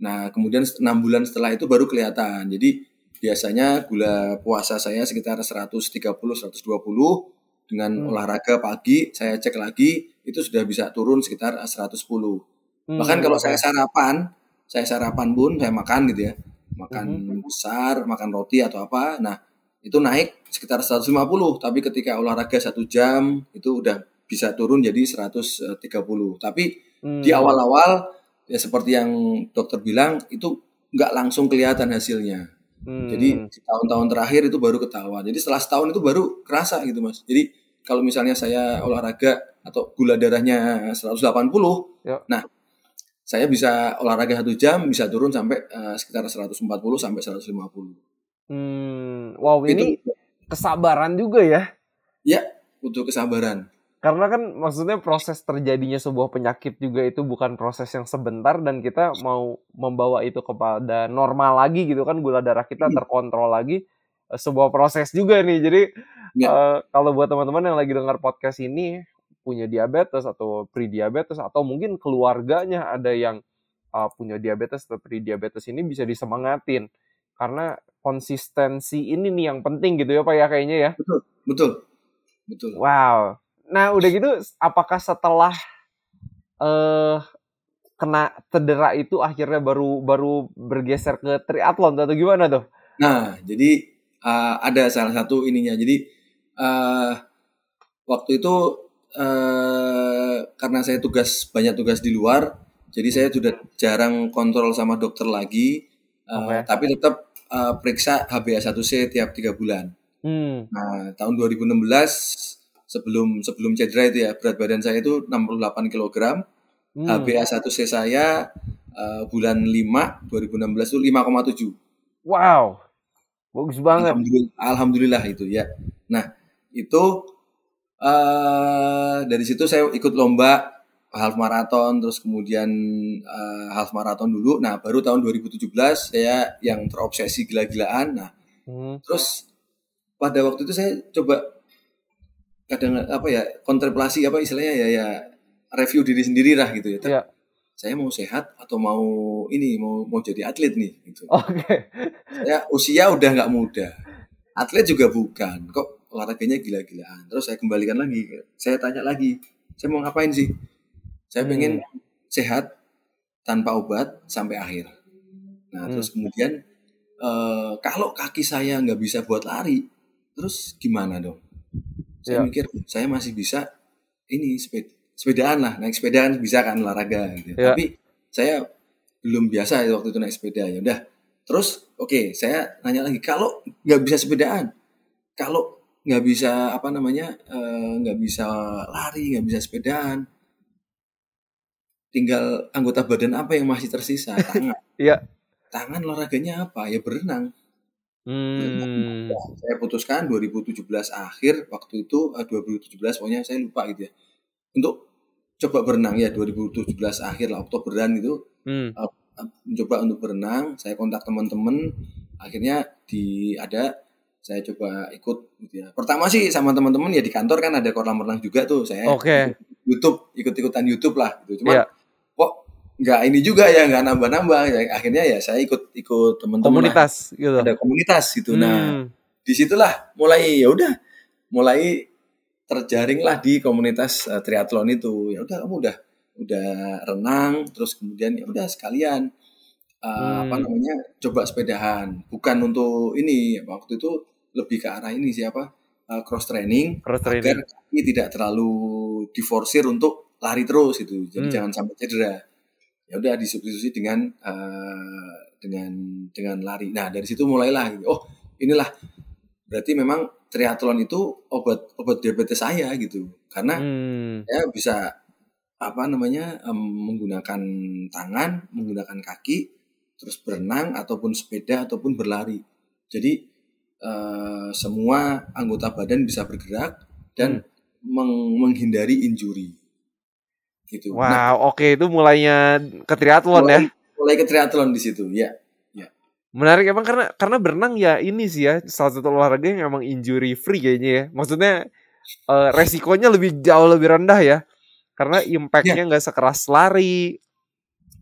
Nah, kemudian enam bulan setelah itu baru kelihatan. Jadi biasanya gula puasa saya sekitar 130 120 dengan Hmm. olahraga pagi saya cek lagi itu sudah bisa turun sekitar 110. Hmm, Bahkan kalau saya sarapan, saya sarapan pun saya makan gitu ya. Makan Hmm. besar, makan roti atau apa. Nah, itu naik sekitar 150, tapi ketika olahraga satu jam itu udah bisa turun jadi 130. Tapi Hmm. di awal-awal ya seperti yang dokter bilang itu nggak langsung kelihatan hasilnya. Hmm. Jadi di tahun-tahun terakhir itu baru ketahuan. Jadi setelah setahun itu baru kerasa gitu mas. Jadi kalau misalnya saya olahraga atau gula darahnya 180, Ya. nah saya bisa olahraga satu jam bisa turun sampai eh, sekitar 140 sampai 150. Hmm. Wow, Itu ini kesabaran juga ya. ya butuh kesabaran. Karena kan maksudnya proses terjadinya sebuah penyakit juga itu bukan proses yang sebentar dan kita mau membawa itu kepada normal lagi gitu kan gula darah kita Hmm. terkontrol lagi eh, sebuah proses juga nih. Jadi Ya. eh, kalau buat teman-teman yang lagi dengar podcast ini punya diabetes atau pre-diabetes atau mungkin keluarganya ada yang eh, punya diabetes atau pre-diabetes ini bisa disemangatin karena konsistensi ini nih yang penting gitu ya Pak ya kayaknya ya. Betul. Betul. Wow. Nah, udah gitu apakah setelah eh kena cedera itu akhirnya baru baru bergeser ke triathlon atau gimana tuh? Nah, jadi uh, ada salah satu ininya. Jadi uh, waktu itu uh, karena saya tugas banyak tugas di luar, jadi saya sudah jarang kontrol sama dokter lagi. Uh, Oke. Tapi tetap uh, periksa HbA1c tiap tiga bulan. Hmm. Nah, tahun 2016 sebelum sebelum cedera itu ya berat badan saya itu 68 kg. hmm. HbA1c saya uh, bulan 5 2016 itu 5,7. Wow. Bagus banget. Alhamdulillah, alhamdulillah itu ya. Nah itu eh dari situ saya ikut lomba half marathon terus kemudian uh, half marathon dulu nah baru tahun 2017 saya yang terobsesi gila-gilaan nah hmm. terus pada waktu itu saya coba kadang apa ya kontemplasi apa istilahnya ya ya review diri sendiri lah gitu ya yeah. saya mau sehat atau mau ini mau mau jadi atlet nih gitu oke okay. ya usia udah nggak muda atlet juga bukan kok olahraganya gila-gilaan terus saya kembalikan lagi saya tanya lagi saya mau ngapain sih saya pengen hmm. sehat tanpa obat sampai akhir. Nah, hmm. terus kemudian uh, kalau kaki saya nggak bisa buat lari, terus gimana dong? Saya ya. mikir saya masih bisa ini sepeda, sepedaan lah, naik sepedaan bisa kan olahraga. Gitu. Ya. Tapi saya belum biasa waktu itu naik sepeda ya udah. Terus oke, okay, saya nanya lagi kalau nggak bisa sepedaan, kalau nggak bisa apa namanya eh, nggak uh, bisa lari, nggak bisa sepedaan, tinggal anggota badan apa yang masih tersisa tangan [laughs] iya tangan olahraganya apa ya berenang Hmm. saya putuskan 2017 akhir waktu itu 2017 eh, pokoknya saya lupa gitu ya untuk coba berenang ya 2017 akhir lah Oktoberan itu hmm. uh, mencoba untuk berenang saya kontak teman-teman akhirnya di ada saya coba ikut gitu ya pertama sih sama teman-teman ya di kantor kan ada kolam renang juga tuh saya okay. YouTube ikut-ikutan YouTube lah gitu cuma yeah nggak ini juga ya nggak nambah-nambah ya, akhirnya ya saya ikut ikut teman-teman komunitas lah. gitu ada komunitas gitu nah, hmm. nah di situlah mulai ya udah mulai terjaring lah di komunitas uh, triathlon itu ya udah kamu udah udah renang terus kemudian ya udah sekalian uh, hmm. apa namanya coba sepedahan bukan untuk ini waktu itu lebih ke arah ini siapa uh, cross training cross training agar kaki tidak terlalu diforsir untuk lari terus itu jadi hmm. jangan sampai cedera ya udah disubstitusi dengan uh, dengan dengan lari. Nah dari situ mulailah gitu. Oh inilah berarti memang triathlon itu obat obat diabetes saya gitu karena hmm. ya bisa apa namanya um, menggunakan tangan menggunakan kaki terus berenang ataupun sepeda ataupun berlari jadi uh, semua anggota badan bisa bergerak dan hmm. meng menghindari injury gitu. Wow, nah, oke okay. itu mulainya ke triathlon mulai, ya. Mulai ke triathlon di situ, ya. ya. Menarik emang karena karena berenang ya ini sih ya salah satu olahraga yang emang injury free kayaknya ya. Maksudnya uh, resikonya lebih jauh lebih rendah ya. Karena impactnya ya. nggak ya. sekeras lari.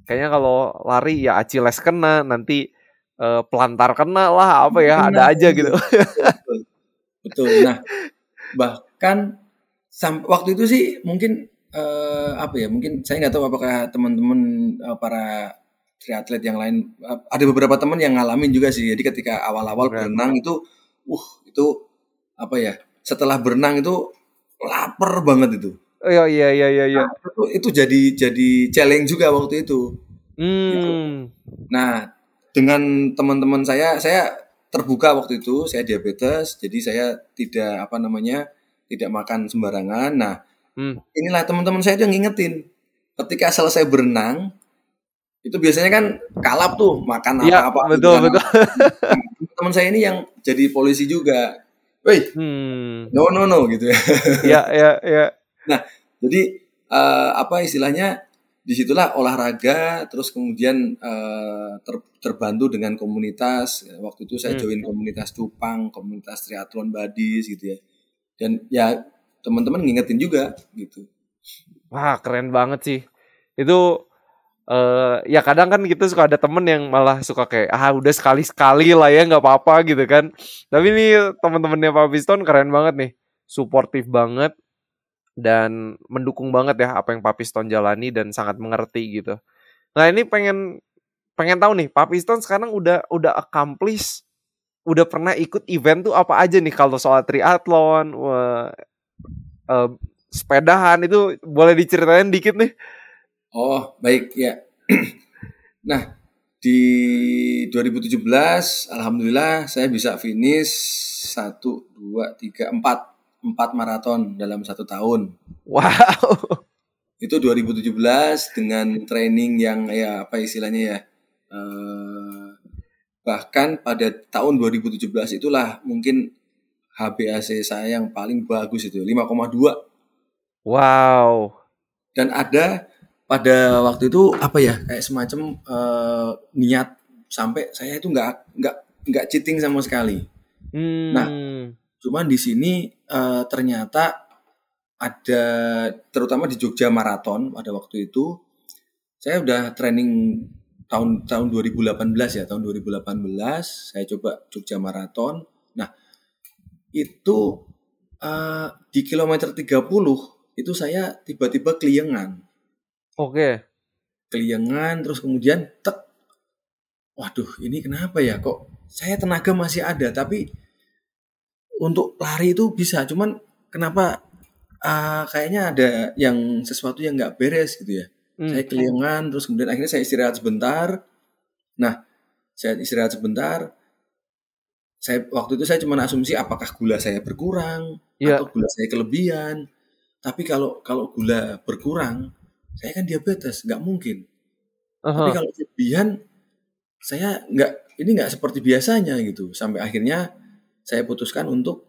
Kayaknya kalau lari ya Achilles kena, nanti uh, pelantar kena lah apa ya, kena, ada aja gitu. Betul. betul. Nah, bahkan waktu itu sih mungkin uh, apa ya mungkin saya nggak tahu apakah teman-teman uh, para triatlet yang lain uh, ada beberapa teman yang ngalamin juga sih jadi ketika awal-awal berenang itu uh itu apa ya setelah berenang itu lapar banget itu oh, iya iya iya iya, iya. Nah, itu, itu jadi jadi challenge juga waktu itu hmm. gitu. nah dengan teman-teman saya saya terbuka waktu itu saya diabetes jadi saya tidak apa namanya tidak makan sembarangan nah Hmm. Inilah teman-teman saya itu yang ngingetin. Ketika selesai berenang, itu biasanya kan kalap tuh makan ya, apa-apa. Betul, gitu, betul. [laughs] teman saya ini yang jadi polisi juga. Woi, hmm. no no no gitu ya. [laughs] ya ya ya. Nah, jadi uh, apa istilahnya? Di situlah olahraga, terus kemudian uh, ter, terbantu dengan komunitas. Waktu itu saya hmm. join komunitas cupang, komunitas triathlon badis gitu ya. Dan ya teman-teman ngingetin juga gitu. Wah keren banget sih. Itu uh, ya kadang kan kita suka ada temen yang malah suka kayak ah udah sekali sekali lah ya nggak apa-apa gitu kan. Tapi ini teman-temannya Pak Piston keren banget nih, suportif banget dan mendukung banget ya apa yang Pak Piston jalani dan sangat mengerti gitu. Nah ini pengen pengen tahu nih Pak Piston sekarang udah udah accomplish udah pernah ikut event tuh apa aja nih kalau soal triathlon, uh, sepedahan itu boleh diceritain dikit nih? Oh baik ya. [clears throat] nah di 2017 alhamdulillah saya bisa finish satu dua tiga empat empat maraton dalam satu tahun. Wow. Itu 2017 dengan training yang ya apa istilahnya ya. Uh, bahkan pada tahun 2017 itulah mungkin HBAC saya yang paling bagus itu 5,2. Wow. dan ada pada waktu itu apa ya kayak semacam eh, niat sampai saya itu nggak nggak nggak cheating sama sekali. Hmm. Nah, Cuman di sini eh, ternyata ada terutama di Jogja Marathon pada waktu itu saya udah training tahun tahun 2018 ya tahun 2018 saya coba Jogja Marathon. Nah itu eh, di kilometer 30 itu saya tiba-tiba keliengan. Oke. keliengan terus kemudian tek. Waduh ini kenapa ya? Kok saya tenaga masih ada tapi untuk lari itu bisa. Cuman kenapa ah, kayaknya ada yang sesuatu yang nggak beres gitu ya. Hmm. saya keliengan terus kemudian akhirnya saya istirahat sebentar. Nah saya istirahat sebentar saya waktu itu saya cuma asumsi apakah gula saya berkurang Iya. atau gula saya kelebihan. Tapi kalau kalau gula berkurang saya kan diabetes nggak mungkin. Tapi Aha. kalau kelebihan saya nggak ini nggak seperti biasanya gitu. Sampai akhirnya saya putuskan untuk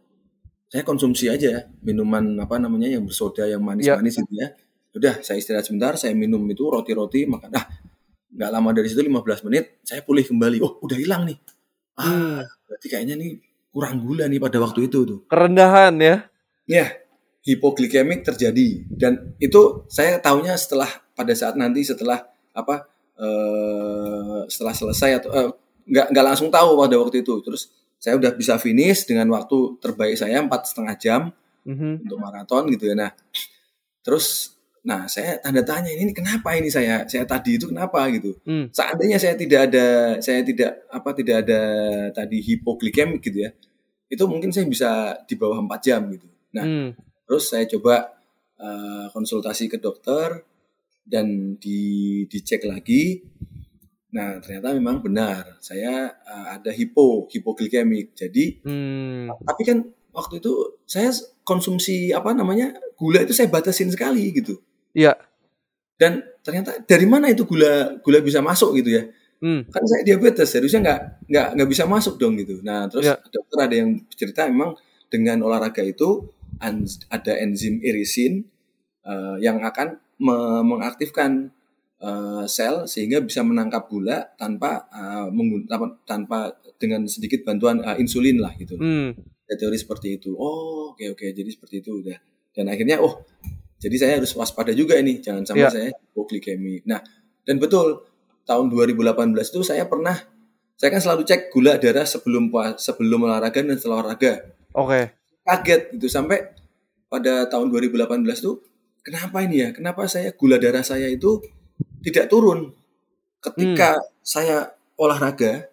saya konsumsi aja minuman apa namanya yang bersoda yang manis-manis gitu ya. Udah saya istirahat sebentar saya minum itu roti-roti makan. Ah nggak lama dari situ 15 menit saya pulih kembali. Oh udah hilang nih. Hmm. ah berarti kayaknya nih kurang gula nih pada waktu itu tuh Kerendahan ya. Ya, hipoglikemik terjadi dan itu saya tahunya setelah pada saat nanti setelah apa eh setelah selesai atau eh, nggak nggak langsung tahu pada waktu itu. Terus saya udah bisa finish dengan waktu terbaik saya empat setengah jam Mhm. untuk maraton gitu ya. Nah, terus nah saya tanda tanya ini kenapa ini saya saya tadi itu kenapa gitu. Hmm. Seandainya saya tidak ada saya tidak apa tidak ada tadi hipoglikemik gitu ya. Itu mungkin saya bisa di bawah 4 jam gitu. Nah, Hmm. Terus saya coba eh, konsultasi ke dokter dan di dicek lagi. Nah ternyata memang benar saya eh, ada hipo hipoglikemik. Jadi Hmm. tapi kan waktu itu saya konsumsi apa namanya gula itu saya batasin sekali gitu. Iya. Dan ternyata dari mana itu gula gula bisa masuk gitu ya? Hmm. Kan saya diabetes harusnya nggak nggak nggak bisa masuk dong gitu. Nah terus Ya. dokter ada yang cerita memang dengan olahraga itu ada enzim irisin eh, yang akan me- mengaktifkan eh, sel sehingga bisa menangkap gula tanpa menggun- tanpa, tanpa dengan sedikit bantuan eh, insulin lah gitu. Hmm. Teori seperti itu. Oh oke oke jadi seperti itu udah. Dan akhirnya oh jadi saya harus waspada juga ini jangan sampai Ya. saya hipoglikemik. Nah dan betul tahun 2018 itu saya pernah saya kan selalu cek gula darah sebelum sebelum olahraga dan setelah olahraga Oke. kaget gitu sampai pada tahun 2018 tuh kenapa ini ya kenapa saya gula darah saya itu tidak turun ketika saya olahraga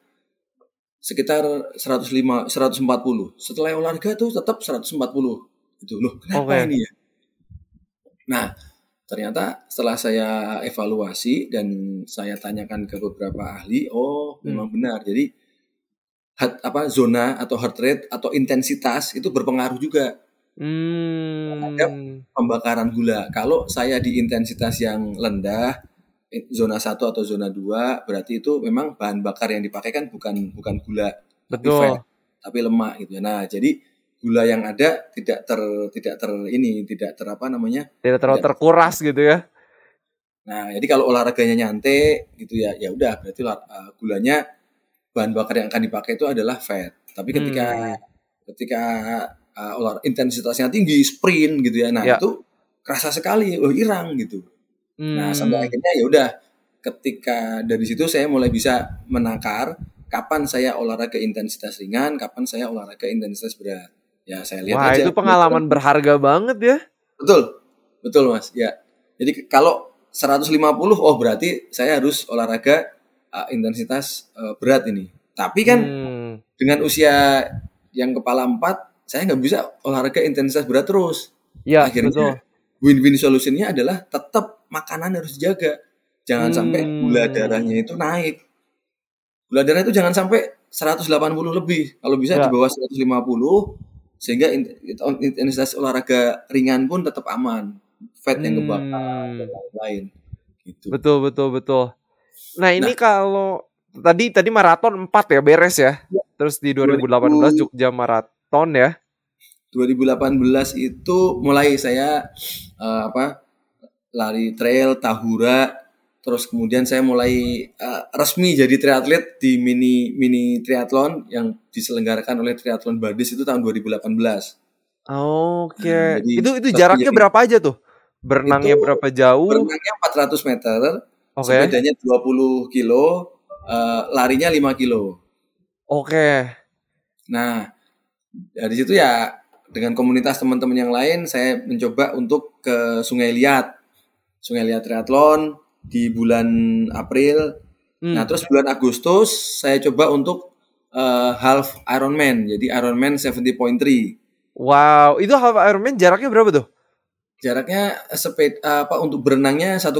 sekitar 105 140 setelah olahraga tuh tetap 140 gitu loh kenapa Oke. ini ya nah ternyata setelah saya evaluasi dan saya tanyakan ke beberapa ahli oh Hmm. memang benar jadi heart- apa zona atau heart rate atau intensitas itu berpengaruh juga Hmm. pembakaran gula. Kalau saya di intensitas yang rendah, eh, zona 1 atau zona 2, berarti itu memang bahan bakar yang dipakai kan bukan bukan gula, tapi Betul. fat, tapi lemak gitu ya. Nah, jadi gula yang ada tidak ter tidak ter ini, tidak ter apa namanya? Tidak terlalu terkuras gitu ya. Nah, jadi kalau olahraganya nyantai gitu ya, ya udah berarti eh, gulanya bahan bakar yang akan dipakai itu adalah fat. Tapi ketika Hmm. ketika uh, olah intensitasnya tinggi, sprint gitu ya, nah Ya. itu kerasa sekali, oh hilang gitu. Nah, Hmm. sampai akhirnya ya udah ketika dari situ saya mulai bisa menakar kapan saya olahraga intensitas ringan, kapan saya olahraga intensitas berat. Ya, saya lihat Wah, aja. itu pengalaman berharga banget ya. Betul. Betul, Mas. Ya. Jadi kalau 150 oh berarti saya harus olahraga uh, intensitas uh, berat ini. Tapi kan Hmm. dengan usia yang kepala empat, saya nggak bisa olahraga intensitas berat terus. Ya, Akhirnya betul. win-win solutionnya adalah tetap makanan harus dijaga. Jangan sampai Hmm. gula darahnya itu naik. Gula darah itu jangan sampai 180 lebih. Kalau bisa Ya. di bawah 150 sehingga in- intensitas olahraga ringan pun tetap aman. Fat yang kebakar Hmm. dan lain-lain. Gitu. Betul, betul, betul. Nah, ini Nah. kalau tadi tadi maraton 4 ya beres ya. Terus di 2018 Jogja Maraton ya. 2018 itu mulai saya eh, apa lari trail, tahura, terus kemudian saya mulai uh, resmi jadi triatlet di mini mini triathlon yang diselenggarakan oleh Triathlon Badis itu tahun 2018. Oke. Nah, jadi itu itu jaraknya menjadi- berapa aja tuh? Berenangnya Itu berapa jauh? Berenangnya 400 meter, Oke. sepedanya 20 kilo, uh, larinya 5 kilo. Oke. Nah, dari situ ya dengan komunitas teman-teman yang lain saya mencoba untuk ke Sungai Liat. Sungai Liat Triathlon di bulan April. Hmm. Nah, terus bulan Agustus saya coba untuk eh, half Ironman. Jadi Ironman 70.3. Wow, itu half Ironman jaraknya berapa tuh? Jaraknya sepeda apa untuk berenangnya 1,9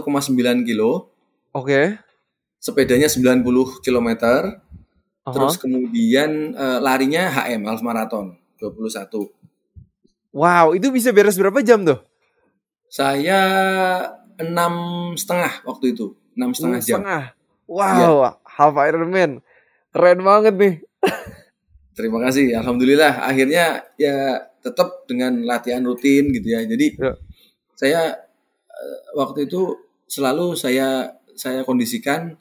kilo, Oke. sepedanya 90 km, Aha. terus kemudian eh, larinya HM half marathon 21. Wow, itu bisa beres berapa jam tuh? Saya enam setengah waktu itu, enam setengah jam. setengah. Wow, half Ironman. Keren banget nih. Terima kasih, alhamdulillah. Akhirnya ya tetap dengan latihan rutin gitu ya. Jadi Ya. saya eh, waktu itu selalu saya saya kondisikan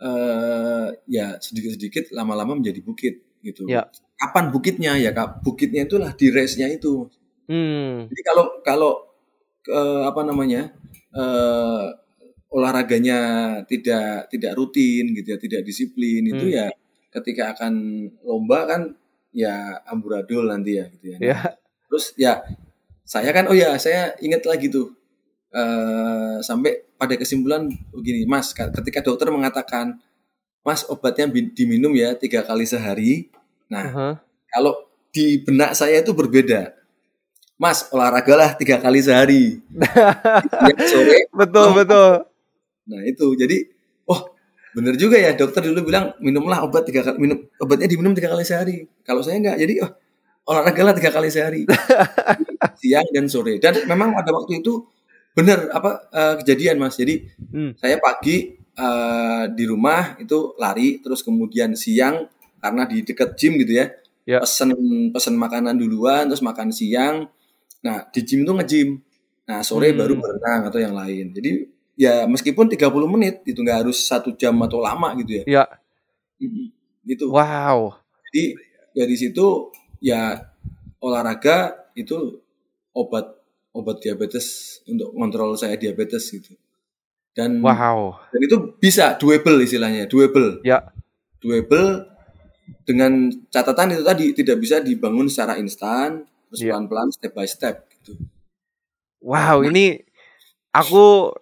eh, ya sedikit-sedikit lama-lama menjadi bukit gitu. Ya. Kapan bukitnya ya kak? Bukitnya itulah di race-nya itu. Hmm. Jadi kalau kalau eh, apa namanya eh, olahraganya tidak tidak rutin gitu ya, tidak disiplin itu Hmm. ya ketika akan lomba kan ya amburadul nanti ya gitu ya. Ya. Terus ya saya kan oh ya saya ingat lagi tuh eh sampai pada kesimpulan begini Mas ka- ketika dokter mengatakan Mas obatnya diminum ya tiga kali sehari. Nah Aha. kalau di benak saya itu berbeda. Mas olahragalah tiga kali sehari. [laughs] Yang sore. Betul, Oh. betul. Nah itu jadi oh bener juga ya dokter dulu bilang minumlah obat tiga kali minum obatnya diminum tiga kali sehari. Kalau saya enggak jadi oh olahragalah tiga kali sehari [laughs] siang dan sore. Dan memang pada waktu itu bener apa eh, kejadian mas. Jadi Hmm. saya pagi eh, di rumah itu lari terus kemudian siang karena di dekat gym gitu ya Ya. pesen pesen makanan duluan terus makan siang nah di gym tuh nge-gym nah sore Hmm. baru berenang atau yang lain jadi ya meskipun 30 menit itu nggak harus satu jam atau lama gitu ya Ya. Mm-mm. gitu Wow. jadi dari situ ya olahraga itu obat obat diabetes untuk kontrol saya diabetes gitu dan Wow. dan itu bisa doable istilahnya doable Ya. doable dengan catatan itu tadi tidak bisa dibangun secara instan terus Iya. pelan-pelan step by step gitu Wow, ini aku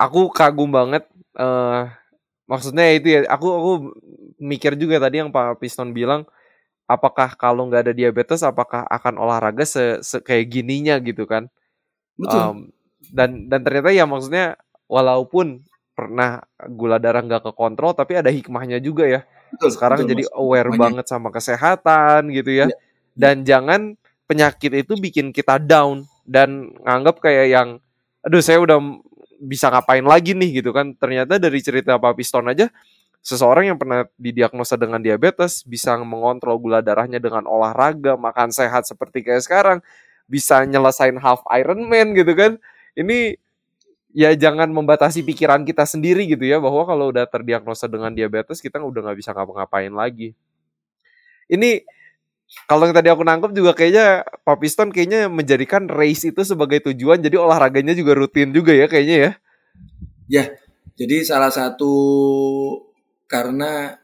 aku kagum banget. eh maksudnya itu ya, aku aku mikir juga tadi yang Pak Piston bilang, apakah kalau nggak ada diabetes, apakah akan olahraga se, se- kayak gininya gitu kan? betul Um, dan dan ternyata ya maksudnya walaupun pernah gula darah nggak kekontrol, tapi ada hikmahnya juga ya. betul Sekarang betul, jadi Mas. aware banget sama kesehatan gitu ya. Iya. Dan jangan penyakit itu bikin kita down dan nganggap kayak yang aduh saya udah bisa ngapain lagi nih gitu kan. Ternyata dari cerita Pak Piston aja seseorang yang pernah didiagnosa dengan diabetes bisa mengontrol gula darahnya dengan olahraga, makan sehat seperti kayak sekarang, bisa nyelesain half Ironman gitu kan. Ini ya jangan membatasi pikiran kita sendiri gitu ya bahwa kalau udah terdiagnosa dengan diabetes kita udah nggak bisa ngapa-ngapain lagi. Ini kalau yang tadi aku nangkep juga kayaknya Pak Piston kayaknya menjadikan race itu sebagai tujuan jadi olahraganya juga rutin juga ya kayaknya ya. jadi salah satu karena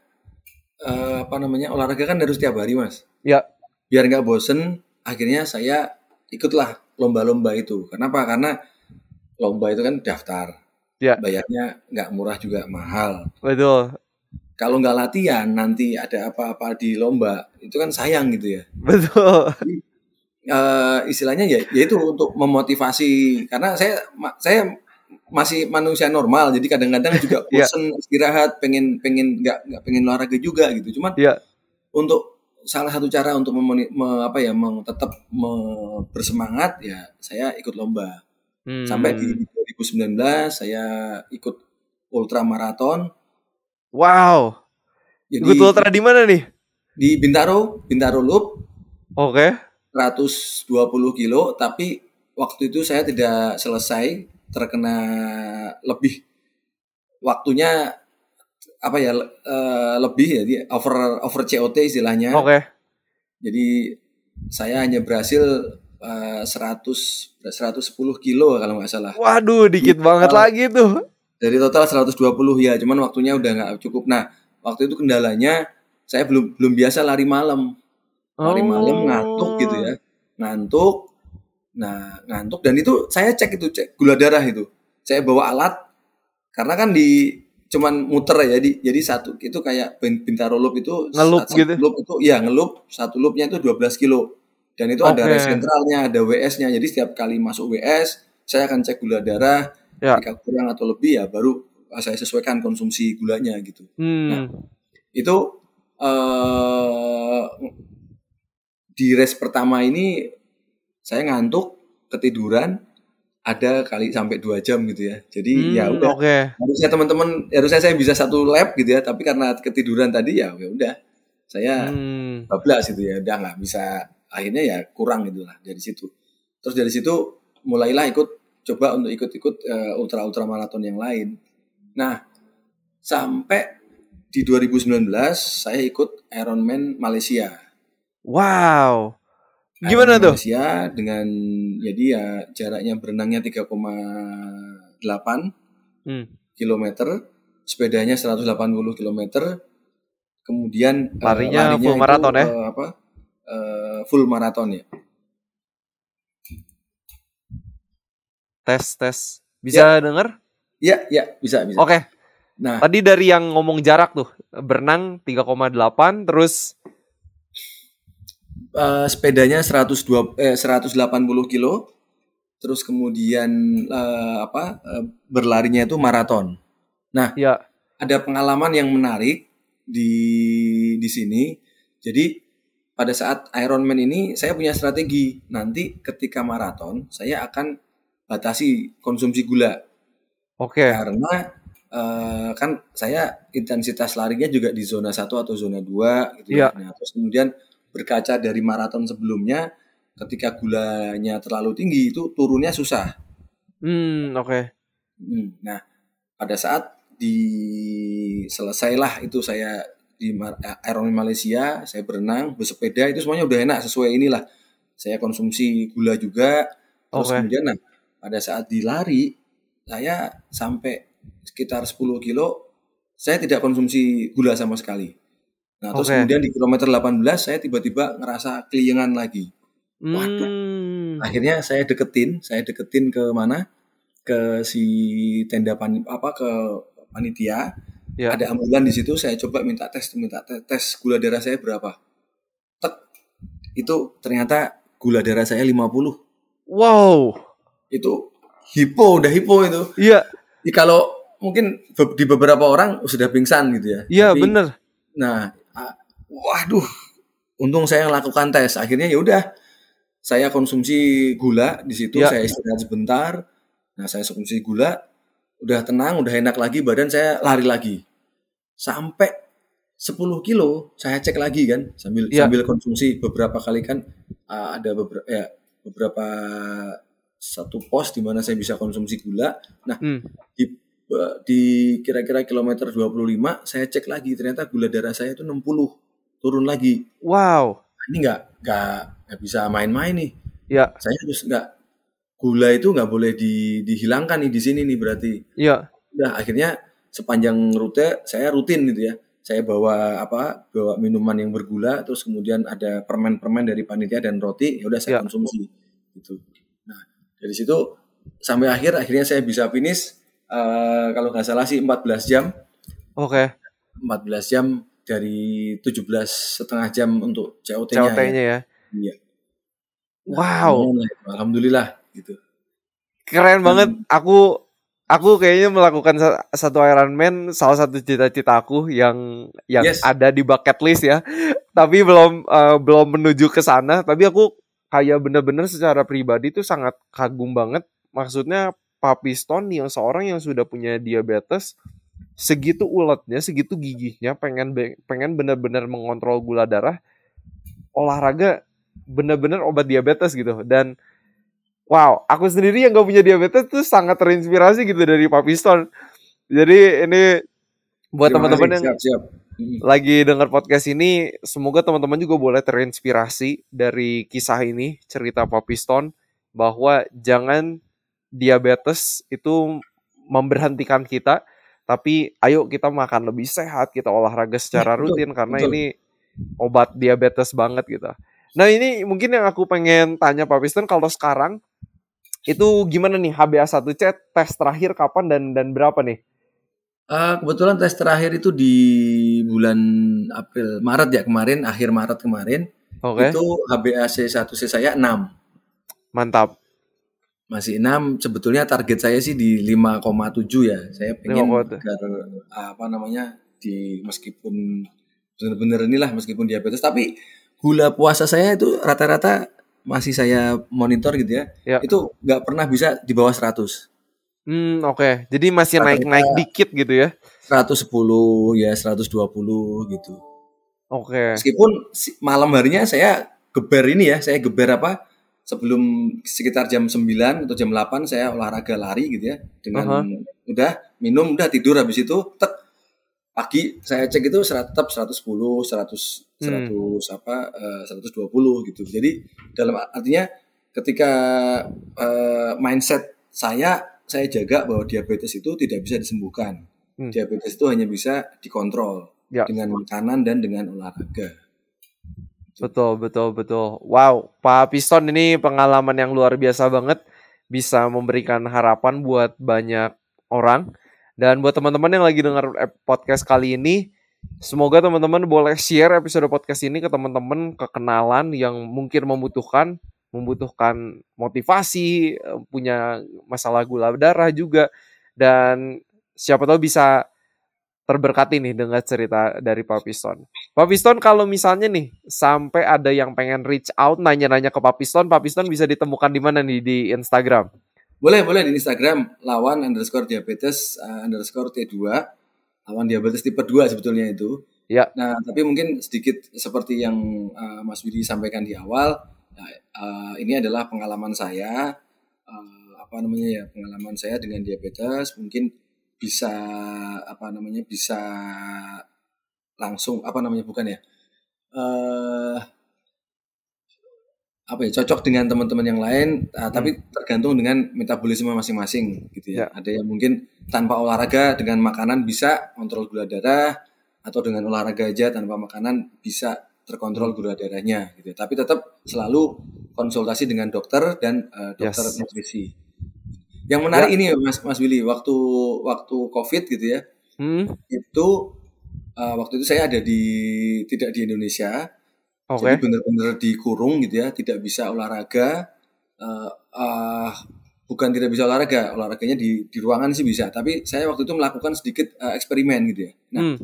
eh, apa namanya olahraga kan harus tiap hari mas Ya. biar nggak bosen akhirnya saya ikutlah lomba-lomba itu kenapa karena lomba itu kan daftar Ya. bayarnya nggak murah juga mahal Betul. Kalau nggak latihan nanti ada apa-apa di lomba itu kan sayang gitu ya Betul. Eh, istilahnya ya yaitu untuk memotivasi karena saya ma- saya masih manusia normal jadi kadang-kadang juga Iya. [laughs] bosen istirahat pengen pengen nggak nggak pengen olahraga juga gitu cuman Iya. untuk salah satu cara untuk memoni- me- apa ya meng- tetap me- bersemangat ya saya ikut lomba Hmm. sampai di 2019 saya ikut ultra maraton Wow. jadi Ikut ultra di mana nih? di Bintaro Bintaro Loop Oke. 120 kilo tapi waktu itu saya tidak selesai terkena lebih waktunya apa ya uh, lebih ya di over over COT istilahnya. Oke. Okay. Jadi saya hanya berhasil uh, 100 110 kilo kalau nggak salah. Waduh, dikit Jadi, banget uh, lagi tuh. Dari total 120 ya, cuman waktunya udah nggak cukup. Nah, waktu itu kendalanya saya belum belum biasa lari malam. Lari oh. malam ngantuk gitu ya. Ngantuk. Nah, ngantuk dan itu saya cek itu cek gula darah itu. Saya bawa alat karena kan di cuman muter ya di, jadi satu itu kayak bintaro loop itu ngelup gitu loop itu ya ngelup satu loopnya itu 12 kilo dan itu okay. ada res sentralnya ada WS-nya jadi setiap kali masuk WS saya akan cek gula darah ya. jika kurang atau lebih ya baru saya sesuaikan konsumsi gulanya gitu hmm. nah itu uh, di res pertama ini saya ngantuk ketiduran ada kali sampai dua jam gitu ya. Jadi hmm, ya udah. Okay. Harusnya teman-teman, harusnya saya bisa satu lab gitu ya. Tapi karena ketiduran tadi ya, ya udah. Saya hmm. bablas gitu ya. Udah nggak bisa. Akhirnya ya kurang gitu lah dari situ. Terus dari situ mulailah ikut coba untuk ikut-ikut uh, ultra ultra maraton yang lain. Nah sampai di 2019 saya ikut Ironman Malaysia. Wow. Gimana tuh? Malaysia dengan jadi ya jaraknya berenangnya 3,8 hmm. kilometer, sepedanya 180 kilometer, kemudian eh, larinya, uh, larinya full maraton ya? Uh, apa? Uh, full maraton ya. Tes tes. Bisa ya. denger? Iya, ya, bisa bisa. Oke. Okay. Nah, tadi dari yang ngomong jarak tuh, berenang 3,8 terus uh, sepedanya 102 eh 180 kilo. Terus kemudian uh, apa? Uh, berlarinya itu maraton. Nah, ya. ada pengalaman yang menarik di di sini. Jadi pada saat Ironman ini saya punya strategi. Nanti ketika maraton saya akan batasi konsumsi gula. Oke. Okay. Karena uh, kan saya intensitas larinya juga di zona 1 atau zona 2 gitu ya. Nah, terus kemudian berkaca dari maraton sebelumnya ketika gulanya terlalu tinggi itu turunnya susah. Hmm, oke. Okay. Hmm, nah, pada saat di selesailah itu saya di Ironman Malaysia, saya berenang, bersepeda itu semuanya udah enak sesuai inilah. Saya konsumsi gula juga. Terus okay. kemudian nah, pada saat dilari saya sampai sekitar 10 kilo saya tidak konsumsi gula sama sekali. Nah, terus okay. kemudian di kilometer 18 saya tiba-tiba ngerasa keliengan lagi. Waduh. Hmm. Akhirnya saya deketin, saya deketin ke mana? Ke si tenda pan apa ke panitia. Ya. Ada ambulan di situ, saya coba minta tes, minta tes, tes gula darah saya berapa. Tek. Itu ternyata gula darah saya 50. Wow. Itu hipo, udah hipo itu. Iya. Kalau mungkin di beberapa orang sudah pingsan gitu ya. Iya, bener. Nah, waduh, untung saya lakukan tes. Akhirnya ya udah, saya konsumsi gula di situ, ya. saya istirahat sebentar. Nah, saya konsumsi gula, udah tenang, udah enak lagi, badan saya lari lagi. Sampai 10 kilo saya cek lagi kan sambil ya. sambil konsumsi beberapa kali kan uh, ada beberapa ya beberapa satu pos di mana saya bisa konsumsi gula. Nah, hmm. di di kira-kira kilometer 25 saya cek lagi ternyata gula darah saya itu 60 turun lagi. Wow. Ini nggak nggak nggak bisa main-main nih. Ya. Saya harus nggak gula itu nggak boleh di, dihilangkan nih di sini nih berarti. Iya. Nah akhirnya sepanjang rute saya rutin gitu ya. Saya bawa apa? Bawa minuman yang bergula, terus kemudian ada permen-permen dari panitia dan roti. Ya udah saya ya. konsumsi gitu. Dari situ sampai akhir akhirnya saya bisa finish uh, kalau nggak salah sih 14 jam. Oke. Okay. 14 jam dari 17 setengah jam untuk COT-nya. COT-nya ya. Iya. Nah, wow. Alhamdulillah gitu. Keren hmm. banget. Aku aku kayaknya melakukan satu Ironman salah satu cita-cita aku yang yang yes. ada di bucket list ya. Tapi belum uh, belum menuju ke sana, tapi aku kayak bener-bener secara pribadi tuh sangat kagum banget. Maksudnya Papi Stone yang seorang yang sudah punya diabetes segitu uletnya, segitu gigihnya, pengen pengen benar-benar mengontrol gula darah, olahraga benar-benar obat diabetes gitu. Dan wow, aku sendiri yang gak punya diabetes tuh sangat terinspirasi gitu dari Pak Piston. Jadi ini buat teman-teman yang siap, siap. Hmm. lagi dengar podcast ini, semoga teman-teman juga boleh terinspirasi dari kisah ini, cerita Pak Piston bahwa jangan diabetes itu memberhentikan kita, tapi ayo kita makan lebih sehat, kita olahraga secara Betul, rutin karena betul. ini obat diabetes banget gitu. Nah ini mungkin yang aku pengen tanya Pak Piston kalau sekarang itu gimana nih HbA1c tes terakhir kapan dan dan berapa nih? Eh, kebetulan tes terakhir itu di bulan April, Maret ya kemarin, akhir Maret kemarin. Oke, Itu HbA1c saya 6. mantap. Masih 6. Sebetulnya target saya sih di 5,7 ya. Saya pengen 5,7. agar apa namanya di meskipun benar-benar inilah meskipun diabetes tapi gula puasa saya itu rata-rata masih saya monitor gitu ya. Ya. Itu nggak pernah bisa di bawah 100. Hmm, oke. Jadi masih naik-naik dikit gitu ya. 110 ya 120 gitu. Oke. Meskipun si- malam harinya saya geber ini ya, saya geber apa? Sebelum sekitar jam 9 atau jam 8 saya olahraga lari gitu ya. Dengan udah minum, udah tidur habis itu tek pagi saya cek itu serat- tetap 110, 100 Hmm. 100 apa eh, 120 gitu. Jadi dalam artinya ketika eh, mindset saya saya jaga bahwa diabetes itu tidak bisa disembuhkan. Hmm. Diabetes itu hanya bisa dikontrol Ya. dengan makanan dan dengan olahraga. Betul, betul, betul. Wow, Pak Piston ini pengalaman yang luar biasa banget. Bisa memberikan harapan buat banyak orang. Dan buat teman-teman yang lagi dengar podcast kali ini, semoga teman-teman boleh share episode podcast ini ke teman-teman, ke kenalan yang mungkin membutuhkan, membutuhkan motivasi, eh, punya masalah gula darah juga. Dan siapa tahu bisa terberkati nih dengan cerita dari Pak Piston. Pak Piston kalau misalnya nih sampai ada yang pengen reach out nanya-nanya ke Pak Piston, Pak Piston bisa ditemukan di mana nih di Instagram? Boleh, boleh di Instagram lawan underscore diabetes uh, underscore T2 lawan diabetes tipe 2 sebetulnya itu. Ya. Nah, tapi mungkin sedikit seperti yang uh, Mas Widi sampaikan di awal, nah, uh, ini adalah pengalaman saya, uh, apa namanya ya, pengalaman saya dengan diabetes mungkin bisa apa namanya bisa langsung apa namanya bukan ya, eh apa ya cocok dengan teman-teman yang lain, uh, tapi tergantung dengan metabolisme masing-masing gitu ya. Ya. Ada yang mungkin tanpa olahraga dengan makanan bisa kontrol gula darah, atau dengan olahraga aja tanpa makanan bisa terkontrol gula darahnya gitu. Tapi tetap selalu konsultasi dengan dokter dan uh, dokter Yes. nutrisi. Yang menarik ini Mas Mas Willy waktu waktu Covid gitu ya. Hmm, Itu uh, waktu itu saya ada di tidak di Indonesia. oke. Jadi benar-benar dikurung gitu ya, tidak bisa olahraga. eh eh, bukan tidak bisa olahraga, olahraganya di di ruangan sih bisa. Tapi saya waktu itu melakukan sedikit eh, eksperimen gitu ya. Nah, Hmm,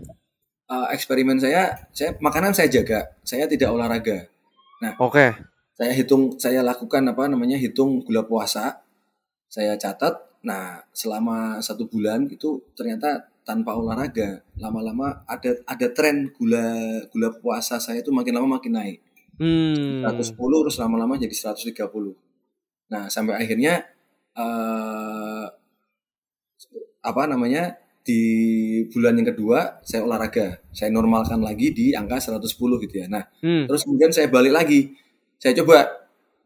eh, eksperimen saya, saya makanan saya jaga, saya tidak olahraga. oke. Saya hitung, saya lakukan apa namanya hitung gula puasa, saya catat. Nah, selama satu bulan itu ternyata tanpa olahraga, lama-lama ada ada tren gula gula puasa saya itu makin lama makin naik. Hmm, 110 terus lama-lama jadi 130. Nah, sampai akhirnya eh apa namanya? Di bulan yang kedua saya olahraga. Saya normalkan lagi di angka 110 gitu ya. Nah, hmm, terus kemudian saya balik lagi. Saya coba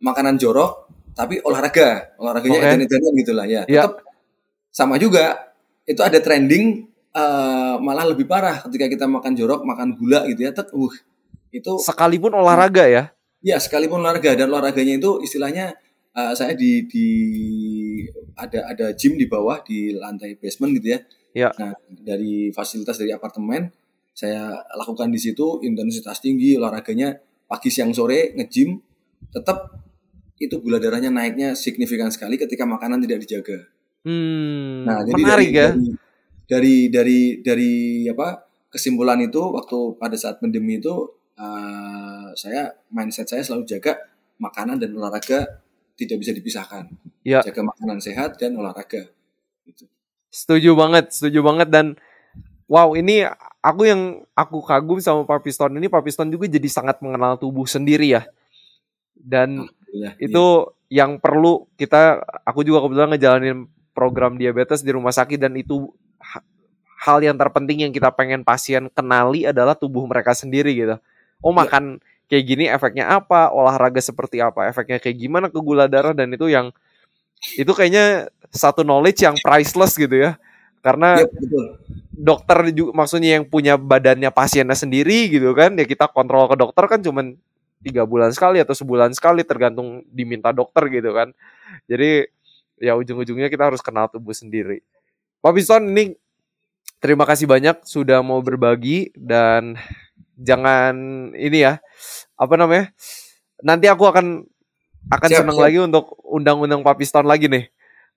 makanan jorok tapi olahraga. Olahraganya Oke. edan-edanan gitu lah ya. Ya. Tetap sama juga. Itu ada trending eh, malah lebih parah ketika kita makan jorok, makan gula gitu ya. Tet, uh, itu sekalipun olahraga ya. Ya, sekalipun olahraga dan olahraganya itu istilahnya uh, saya di di ada ada gym di bawah di lantai basement gitu ya. Ya. Nah, dari fasilitas dari apartemen saya lakukan di situ intensitas tinggi olahraganya pagi siang sore nge-gym tetap itu gula darahnya naiknya signifikan sekali ketika makanan tidak dijaga. Hmm, Nah, jadi menarik dari, ya. dari dari dari dari apa kesimpulan itu waktu pada saat pandemi itu eh, saya mindset saya selalu jaga makanan dan olahraga tidak bisa dipisahkan. Ya. Jaga makanan sehat dan olahraga. Gitu. Setuju banget, setuju banget dan wow ini aku yang aku kagum sama Pak Piston ini Pak Piston juga jadi sangat mengenal tubuh sendiri ya. Dan Alhamdulillah. itu yang perlu kita aku juga kebetulan ngejalanin program diabetes di rumah sakit dan itu hal yang terpenting yang kita pengen pasien kenali adalah tubuh mereka sendiri gitu. Oh ya. makan kayak gini efeknya apa, olahraga seperti apa, efeknya kayak gimana ke gula darah dan itu yang itu kayaknya satu knowledge yang priceless gitu ya. Karena ya, betul. dokter juga maksudnya yang punya badannya pasiennya sendiri gitu kan, ya kita kontrol ke dokter kan cuman tiga bulan sekali atau sebulan sekali tergantung diminta dokter gitu kan. Jadi ya ujung-ujungnya kita harus kenal tubuh sendiri. Pak Piston ini terima kasih banyak sudah mau berbagi dan jangan ini ya apa namanya nanti aku akan akan siap, senang siap. lagi untuk undang-undang Papiston lagi nih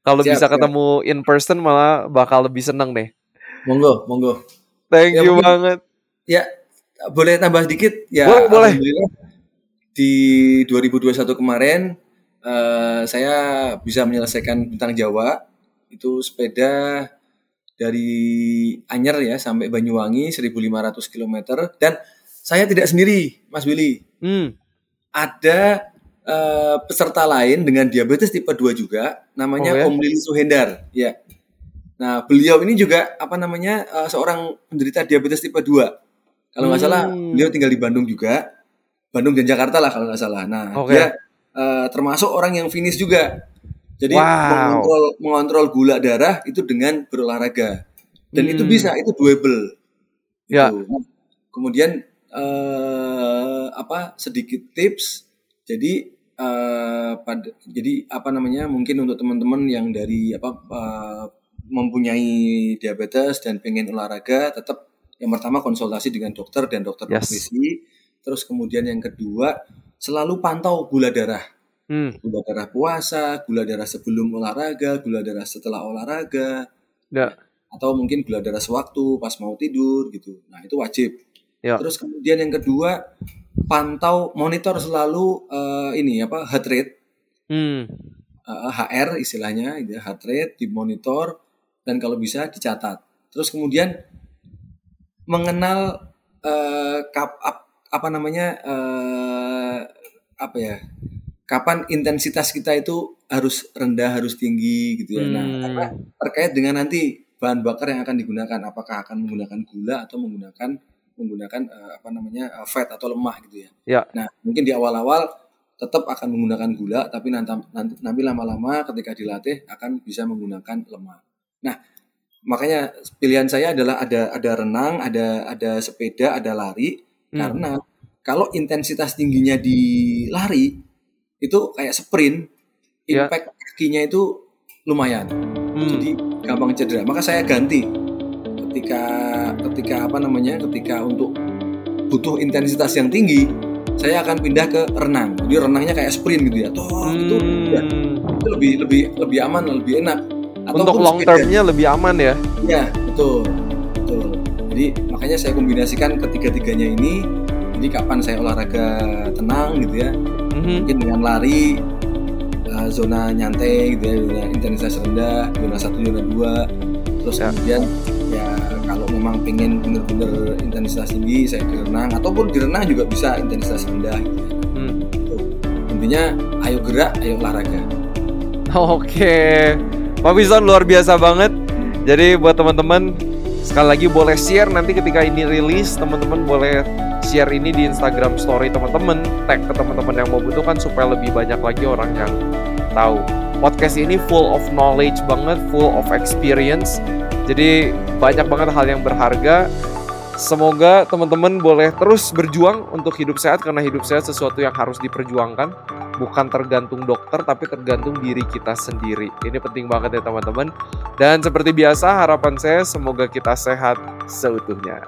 kalau bisa siap. ketemu in person malah bakal lebih seneng nih monggo monggo thank ya, you mungkin, banget ya boleh tambah sedikit ya boleh, boleh. di 2021 kemarin uh, saya bisa menyelesaikan bintang Jawa itu sepeda dari Anyer ya sampai Banyuwangi 1500 km dan saya tidak sendiri Mas Willy. Hmm. Ada uh, peserta lain dengan diabetes tipe 2 juga namanya oh, ya? Om Lili Suhendar ya. Nah, beliau ini juga apa namanya uh, seorang penderita diabetes tipe 2. Kalau nggak hmm. salah beliau tinggal di Bandung juga. Bandung dan Jakarta lah kalau nggak salah. Nah, okay. dia uh, termasuk orang yang finish juga jadi wow. mengontrol mengontrol gula darah itu dengan berolahraga. Dan hmm. itu bisa, itu doable. Ya. Gitu. Kemudian uh, apa sedikit tips. Jadi uh, pada jadi apa namanya? Mungkin untuk teman-teman yang dari apa uh, mempunyai diabetes dan pengen olahraga tetap yang pertama konsultasi dengan dokter dan dokter yes. nutrisi. Terus kemudian yang kedua selalu pantau gula darah Hmm. Gula darah puasa, gula darah sebelum olahraga, gula darah setelah olahraga. Ya. Atau mungkin gula darah sewaktu pas mau tidur gitu. Nah, itu wajib. Ya. Terus kemudian yang kedua, pantau monitor selalu uh, ini apa heart rate. Hmm. Uh, eh, HR istilahnya, gitu, ya, heart rate dimonitor dan kalau bisa dicatat. Terus kemudian mengenal uh, kap, ap, apa namanya uh, apa ya kapan intensitas kita itu harus rendah harus tinggi gitu ya. Nah, hmm. Nah, karena terkait dengan nanti bahan bakar yang akan digunakan, apakah akan menggunakan gula atau menggunakan menggunakan uh, apa namanya uh, fat atau lemah gitu ya. ya. Nah, mungkin di awal-awal tetap akan menggunakan gula, tapi nanti nanti, nanti lama-lama ketika dilatih akan bisa menggunakan lemak. Nah, makanya pilihan saya adalah ada ada renang, ada ada sepeda, ada lari hmm. karena kalau intensitas tingginya di lari itu kayak sprint ya. impact yeah. kakinya itu lumayan hmm. jadi gampang cedera maka saya ganti ketika ketika apa namanya ketika untuk butuh intensitas yang tinggi saya akan pindah ke renang. Jadi renangnya kayak sprint gitu ya. Toh hmm. itu ya, itu lebih lebih lebih aman lebih enak. Atau untuk long termnya lebih aman ya? Ya betul betul. Jadi makanya saya kombinasikan ketiga-tiganya ini. Jadi kapan saya olahraga tenang gitu ya. Mm-hmm. mungkin dengan lari uh, zona nyantai gitu ya zona intensitas rendah zona satu zona dua. Terus yeah. kemudian ya kalau memang pengen bener-bener intensitas tinggi saya direnang ataupun direnang juga bisa intensitas rendah gitu hmm. intinya ayo gerak ayo olahraga [laughs] oke okay. Pak Bison luar biasa banget jadi buat teman-teman sekali lagi boleh share nanti ketika ini rilis teman-teman boleh share ini di Instagram story teman-teman, tag ke teman-teman yang mau butuhkan supaya lebih banyak lagi orang yang tahu. Podcast ini full of knowledge banget, full of experience. Jadi banyak banget hal yang berharga. Semoga teman-teman boleh terus berjuang untuk hidup sehat karena hidup sehat sesuatu yang harus diperjuangkan, bukan tergantung dokter tapi tergantung diri kita sendiri. Ini penting banget ya teman-teman. Dan seperti biasa harapan saya semoga kita sehat seutuhnya.